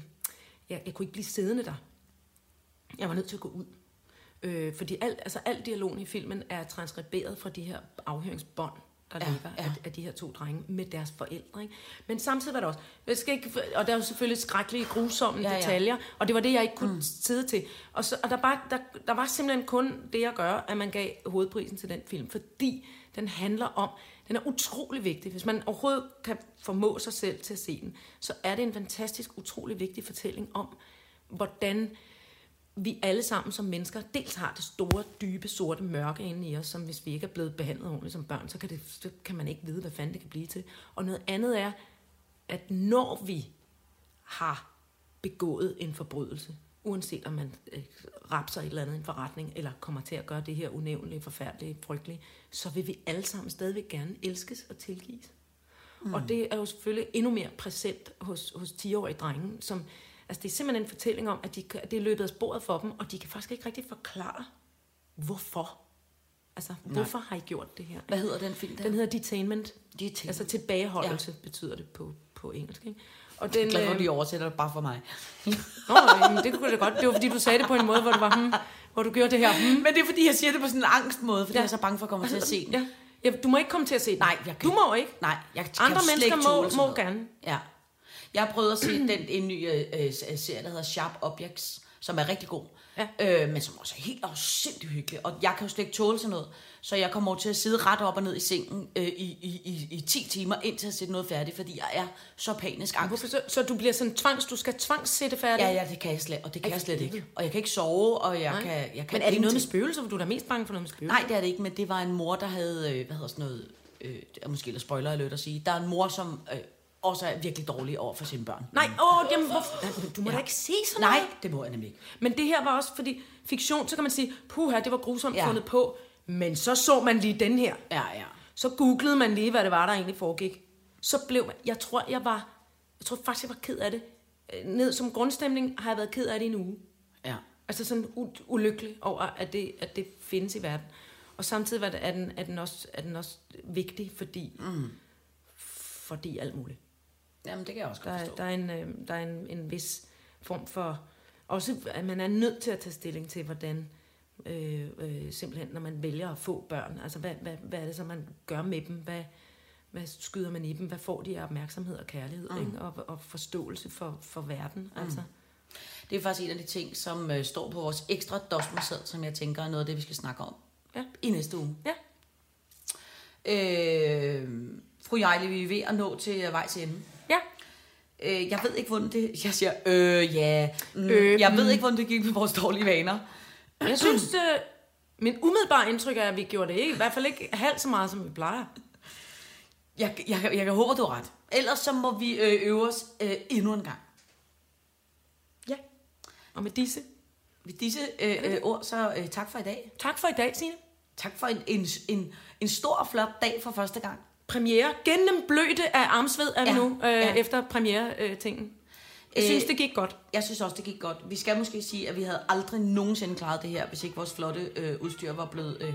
Speaker 4: jeg, jeg kunne ikke blive siddende der. Jeg var nødt til at gå ud. Øh, fordi alt, altså, al dialogen i filmen er transkriberet fra de her afhøringsbånd, der
Speaker 3: Ja,
Speaker 4: ligger
Speaker 3: ja.
Speaker 4: Af, af de her to drenge med deres forældre. Ikke? Men samtidig var der også, jeg skal ikke, og der er jo selvfølgelig skrækkelige, grusomme
Speaker 3: ja,
Speaker 4: ja. detaljer, og det var det, jeg ikke kunne mm. sidde til. Og, så, og der, bare, der, der var simpelthen kun det at gøre, at man gav hovedprisen til den film, fordi den handler om, den er utrolig vigtig. Hvis man overhovedet kan formå sig selv til at se den, så er det en fantastisk, utrolig vigtig fortælling om, hvordan vi alle sammen som mennesker dels har det store, dybe, sorte mørke inde i os, som hvis vi ikke er blevet behandlet ordentligt som børn, så kan, det, så kan man ikke vide, hvad fanden det kan blive til. Og noget andet er, at når vi har begået en forbrydelse, uanset om man øh, rapser et eller andet i en forretning, eller kommer til at gøre det her unævnlige, forfærdelige, frygtelige, så vil vi alle sammen stadigvæk gerne elskes og tilgives. Mm. Og det er jo selvfølgelig endnu mere præsent hos, hos 10-årige drenge, som, altså det er simpelthen en fortælling om, at, de, det er løbet af sporet for dem, og de kan faktisk ikke rigtig forklare, hvorfor. Altså, hvorfor har I gjort det her?
Speaker 3: Hvad hedder den film der?
Speaker 4: Den hedder Detainment.
Speaker 3: Detainment.
Speaker 4: Altså tilbageholdelse ja. betyder det på, på engelsk. Ikke? Og den,
Speaker 3: Jeg er glad
Speaker 4: øh,
Speaker 3: oversætter det bare for mig.
Speaker 4: Nå, jamen, det kunne da godt. Det var fordi, du sagde det på en måde, hvor du var, hmm, hvor du gjorde det her. Hmm.
Speaker 3: Men det er fordi, jeg siger det på sådan en angstmåde, fordi
Speaker 4: Ja.
Speaker 3: jeg er så bange for at komme til at se den.
Speaker 4: Ja. ja. du må ikke komme til at se den.
Speaker 3: Nej, jeg kan
Speaker 4: Du må ikke.
Speaker 3: Nej, jeg kan
Speaker 4: Andre mennesker må, må gerne.
Speaker 3: Ja. Jeg har prøvet at se den, en ny øh, øh, serie, der hedder Sharp Objects, som er rigtig god.
Speaker 4: Ja.
Speaker 3: Øh, men som også er helt afsindig hyggelig. Og jeg kan jo slet ikke tåle sådan noget. Så jeg kommer over til at sidde ret op og ned i sengen øh, i, i, i, i 10 timer, indtil jeg sætter noget færdigt, fordi jeg er så panisk angst.
Speaker 4: Hvorfor så, så du bliver sådan tvangs, du skal tvangssætte færdigt?
Speaker 3: Ja, ja, det kan jeg slet, og det kan
Speaker 4: Ej,
Speaker 3: jeg slet ikke. Og jeg kan ikke sove, og jeg
Speaker 4: Nej.
Speaker 3: kan, jeg kan
Speaker 4: Men er det noget med spøgelser? Du er da mest bange for noget med spøgelser.
Speaker 3: Nej, det er det ikke, men det var en mor, der havde, øh, hvad hedder sådan noget, øh, måske lidt spoiler alert at sige, der er en mor, som øh, også er virkelig dårlig over for sine børn.
Speaker 4: Nej, åh, jamen, hvorfor? Du må ja. da ikke se sådan
Speaker 3: Nej,
Speaker 4: noget.
Speaker 3: det må jeg nemlig ikke.
Speaker 4: Men det her var også, fordi fiktion, så kan man sige, puha, det var grusomt
Speaker 3: Ja.
Speaker 4: fundet på. Men så så man lige den her.
Speaker 3: Ja, ja.
Speaker 4: Så googlede man lige, hvad det var, der egentlig foregik. Så blev man, jeg tror, jeg var, jeg tror faktisk, jeg var ked af det. Øh, Ned som grundstemning har jeg været ked af det i en uge.
Speaker 3: Ja.
Speaker 4: Altså sådan u- ulykkelig over, at det, at det findes i verden. Og samtidig er, det, er, den, er, den også, er den også vigtig, fordi, mm. fordi alt muligt.
Speaker 3: Jamen, det kan jeg også
Speaker 4: Der, er-
Speaker 3: forstå.
Speaker 4: der er, en, øh, der er en, en vis form for... Også at man er nødt til at tage stilling til, hvordan øh, øh, simpelthen, når man vælger at få børn, altså hvad, hvad, hvad er det så, man gør med dem? Hvad, hvad skyder man i dem? Hvad får de af opmærksomhed og kærlighed? Mm. Ikke? Og, og forståelse for, for verden? Mm. Altså.
Speaker 3: Det er faktisk en af de ting, som øh, står på vores ekstra dosmersæd, som jeg tænker er noget af det, vi skal snakke om
Speaker 4: Ja.
Speaker 3: i næste uge.
Speaker 4: Ja.
Speaker 3: Øh, fru Jejle, vi er ved at nå til vejs ende. Øh, jeg ved ikke, hvordan det... Jeg siger, øh, ja. Mm,
Speaker 4: Øh,
Speaker 3: jeg ved ikke, hvordan det gik med vores dårlige vaner.
Speaker 4: Jeg synes, øh, min umiddelbare indtryk er, at vi gjorde det ikke, i hvert fald ikke halvt så meget, som vi plejer.
Speaker 3: Jeg, jeg, jeg, jeg kan håbe, du har ret. Ellers så må vi øh, øve os øh, endnu en gang.
Speaker 4: Ja. Og med disse,
Speaker 3: Ved disse øh, øh, ord, så øh, tak for i dag.
Speaker 4: tak for i dag, Signe.
Speaker 3: Tak for en, en, en, en stor og flot dag for første gang.
Speaker 4: Premiere. Gennemblødte af armsved er vi
Speaker 3: Ja,
Speaker 4: nu, øh,
Speaker 3: ja.
Speaker 4: efter premiere-tingen. Jeg
Speaker 3: Øh,
Speaker 4: synes, det gik godt.
Speaker 3: Jeg synes også, det gik godt. Vi skal måske sige, at vi havde aldrig nogensinde klaret det her, hvis ikke vores flotte øh, udstyr var blevet øh,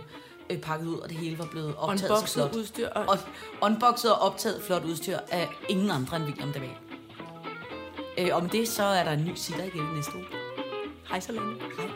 Speaker 3: øh, pakket ud, og det hele var blevet optaget så
Speaker 4: Unboxet
Speaker 3: flot.
Speaker 4: udstyr. Og,
Speaker 3: Og unboxet og optaget flot udstyr af ingen andre end William Daval. Øh, om det, så er der en ny sitter igen næste uge.
Speaker 4: hej så længe.
Speaker 3: Hej.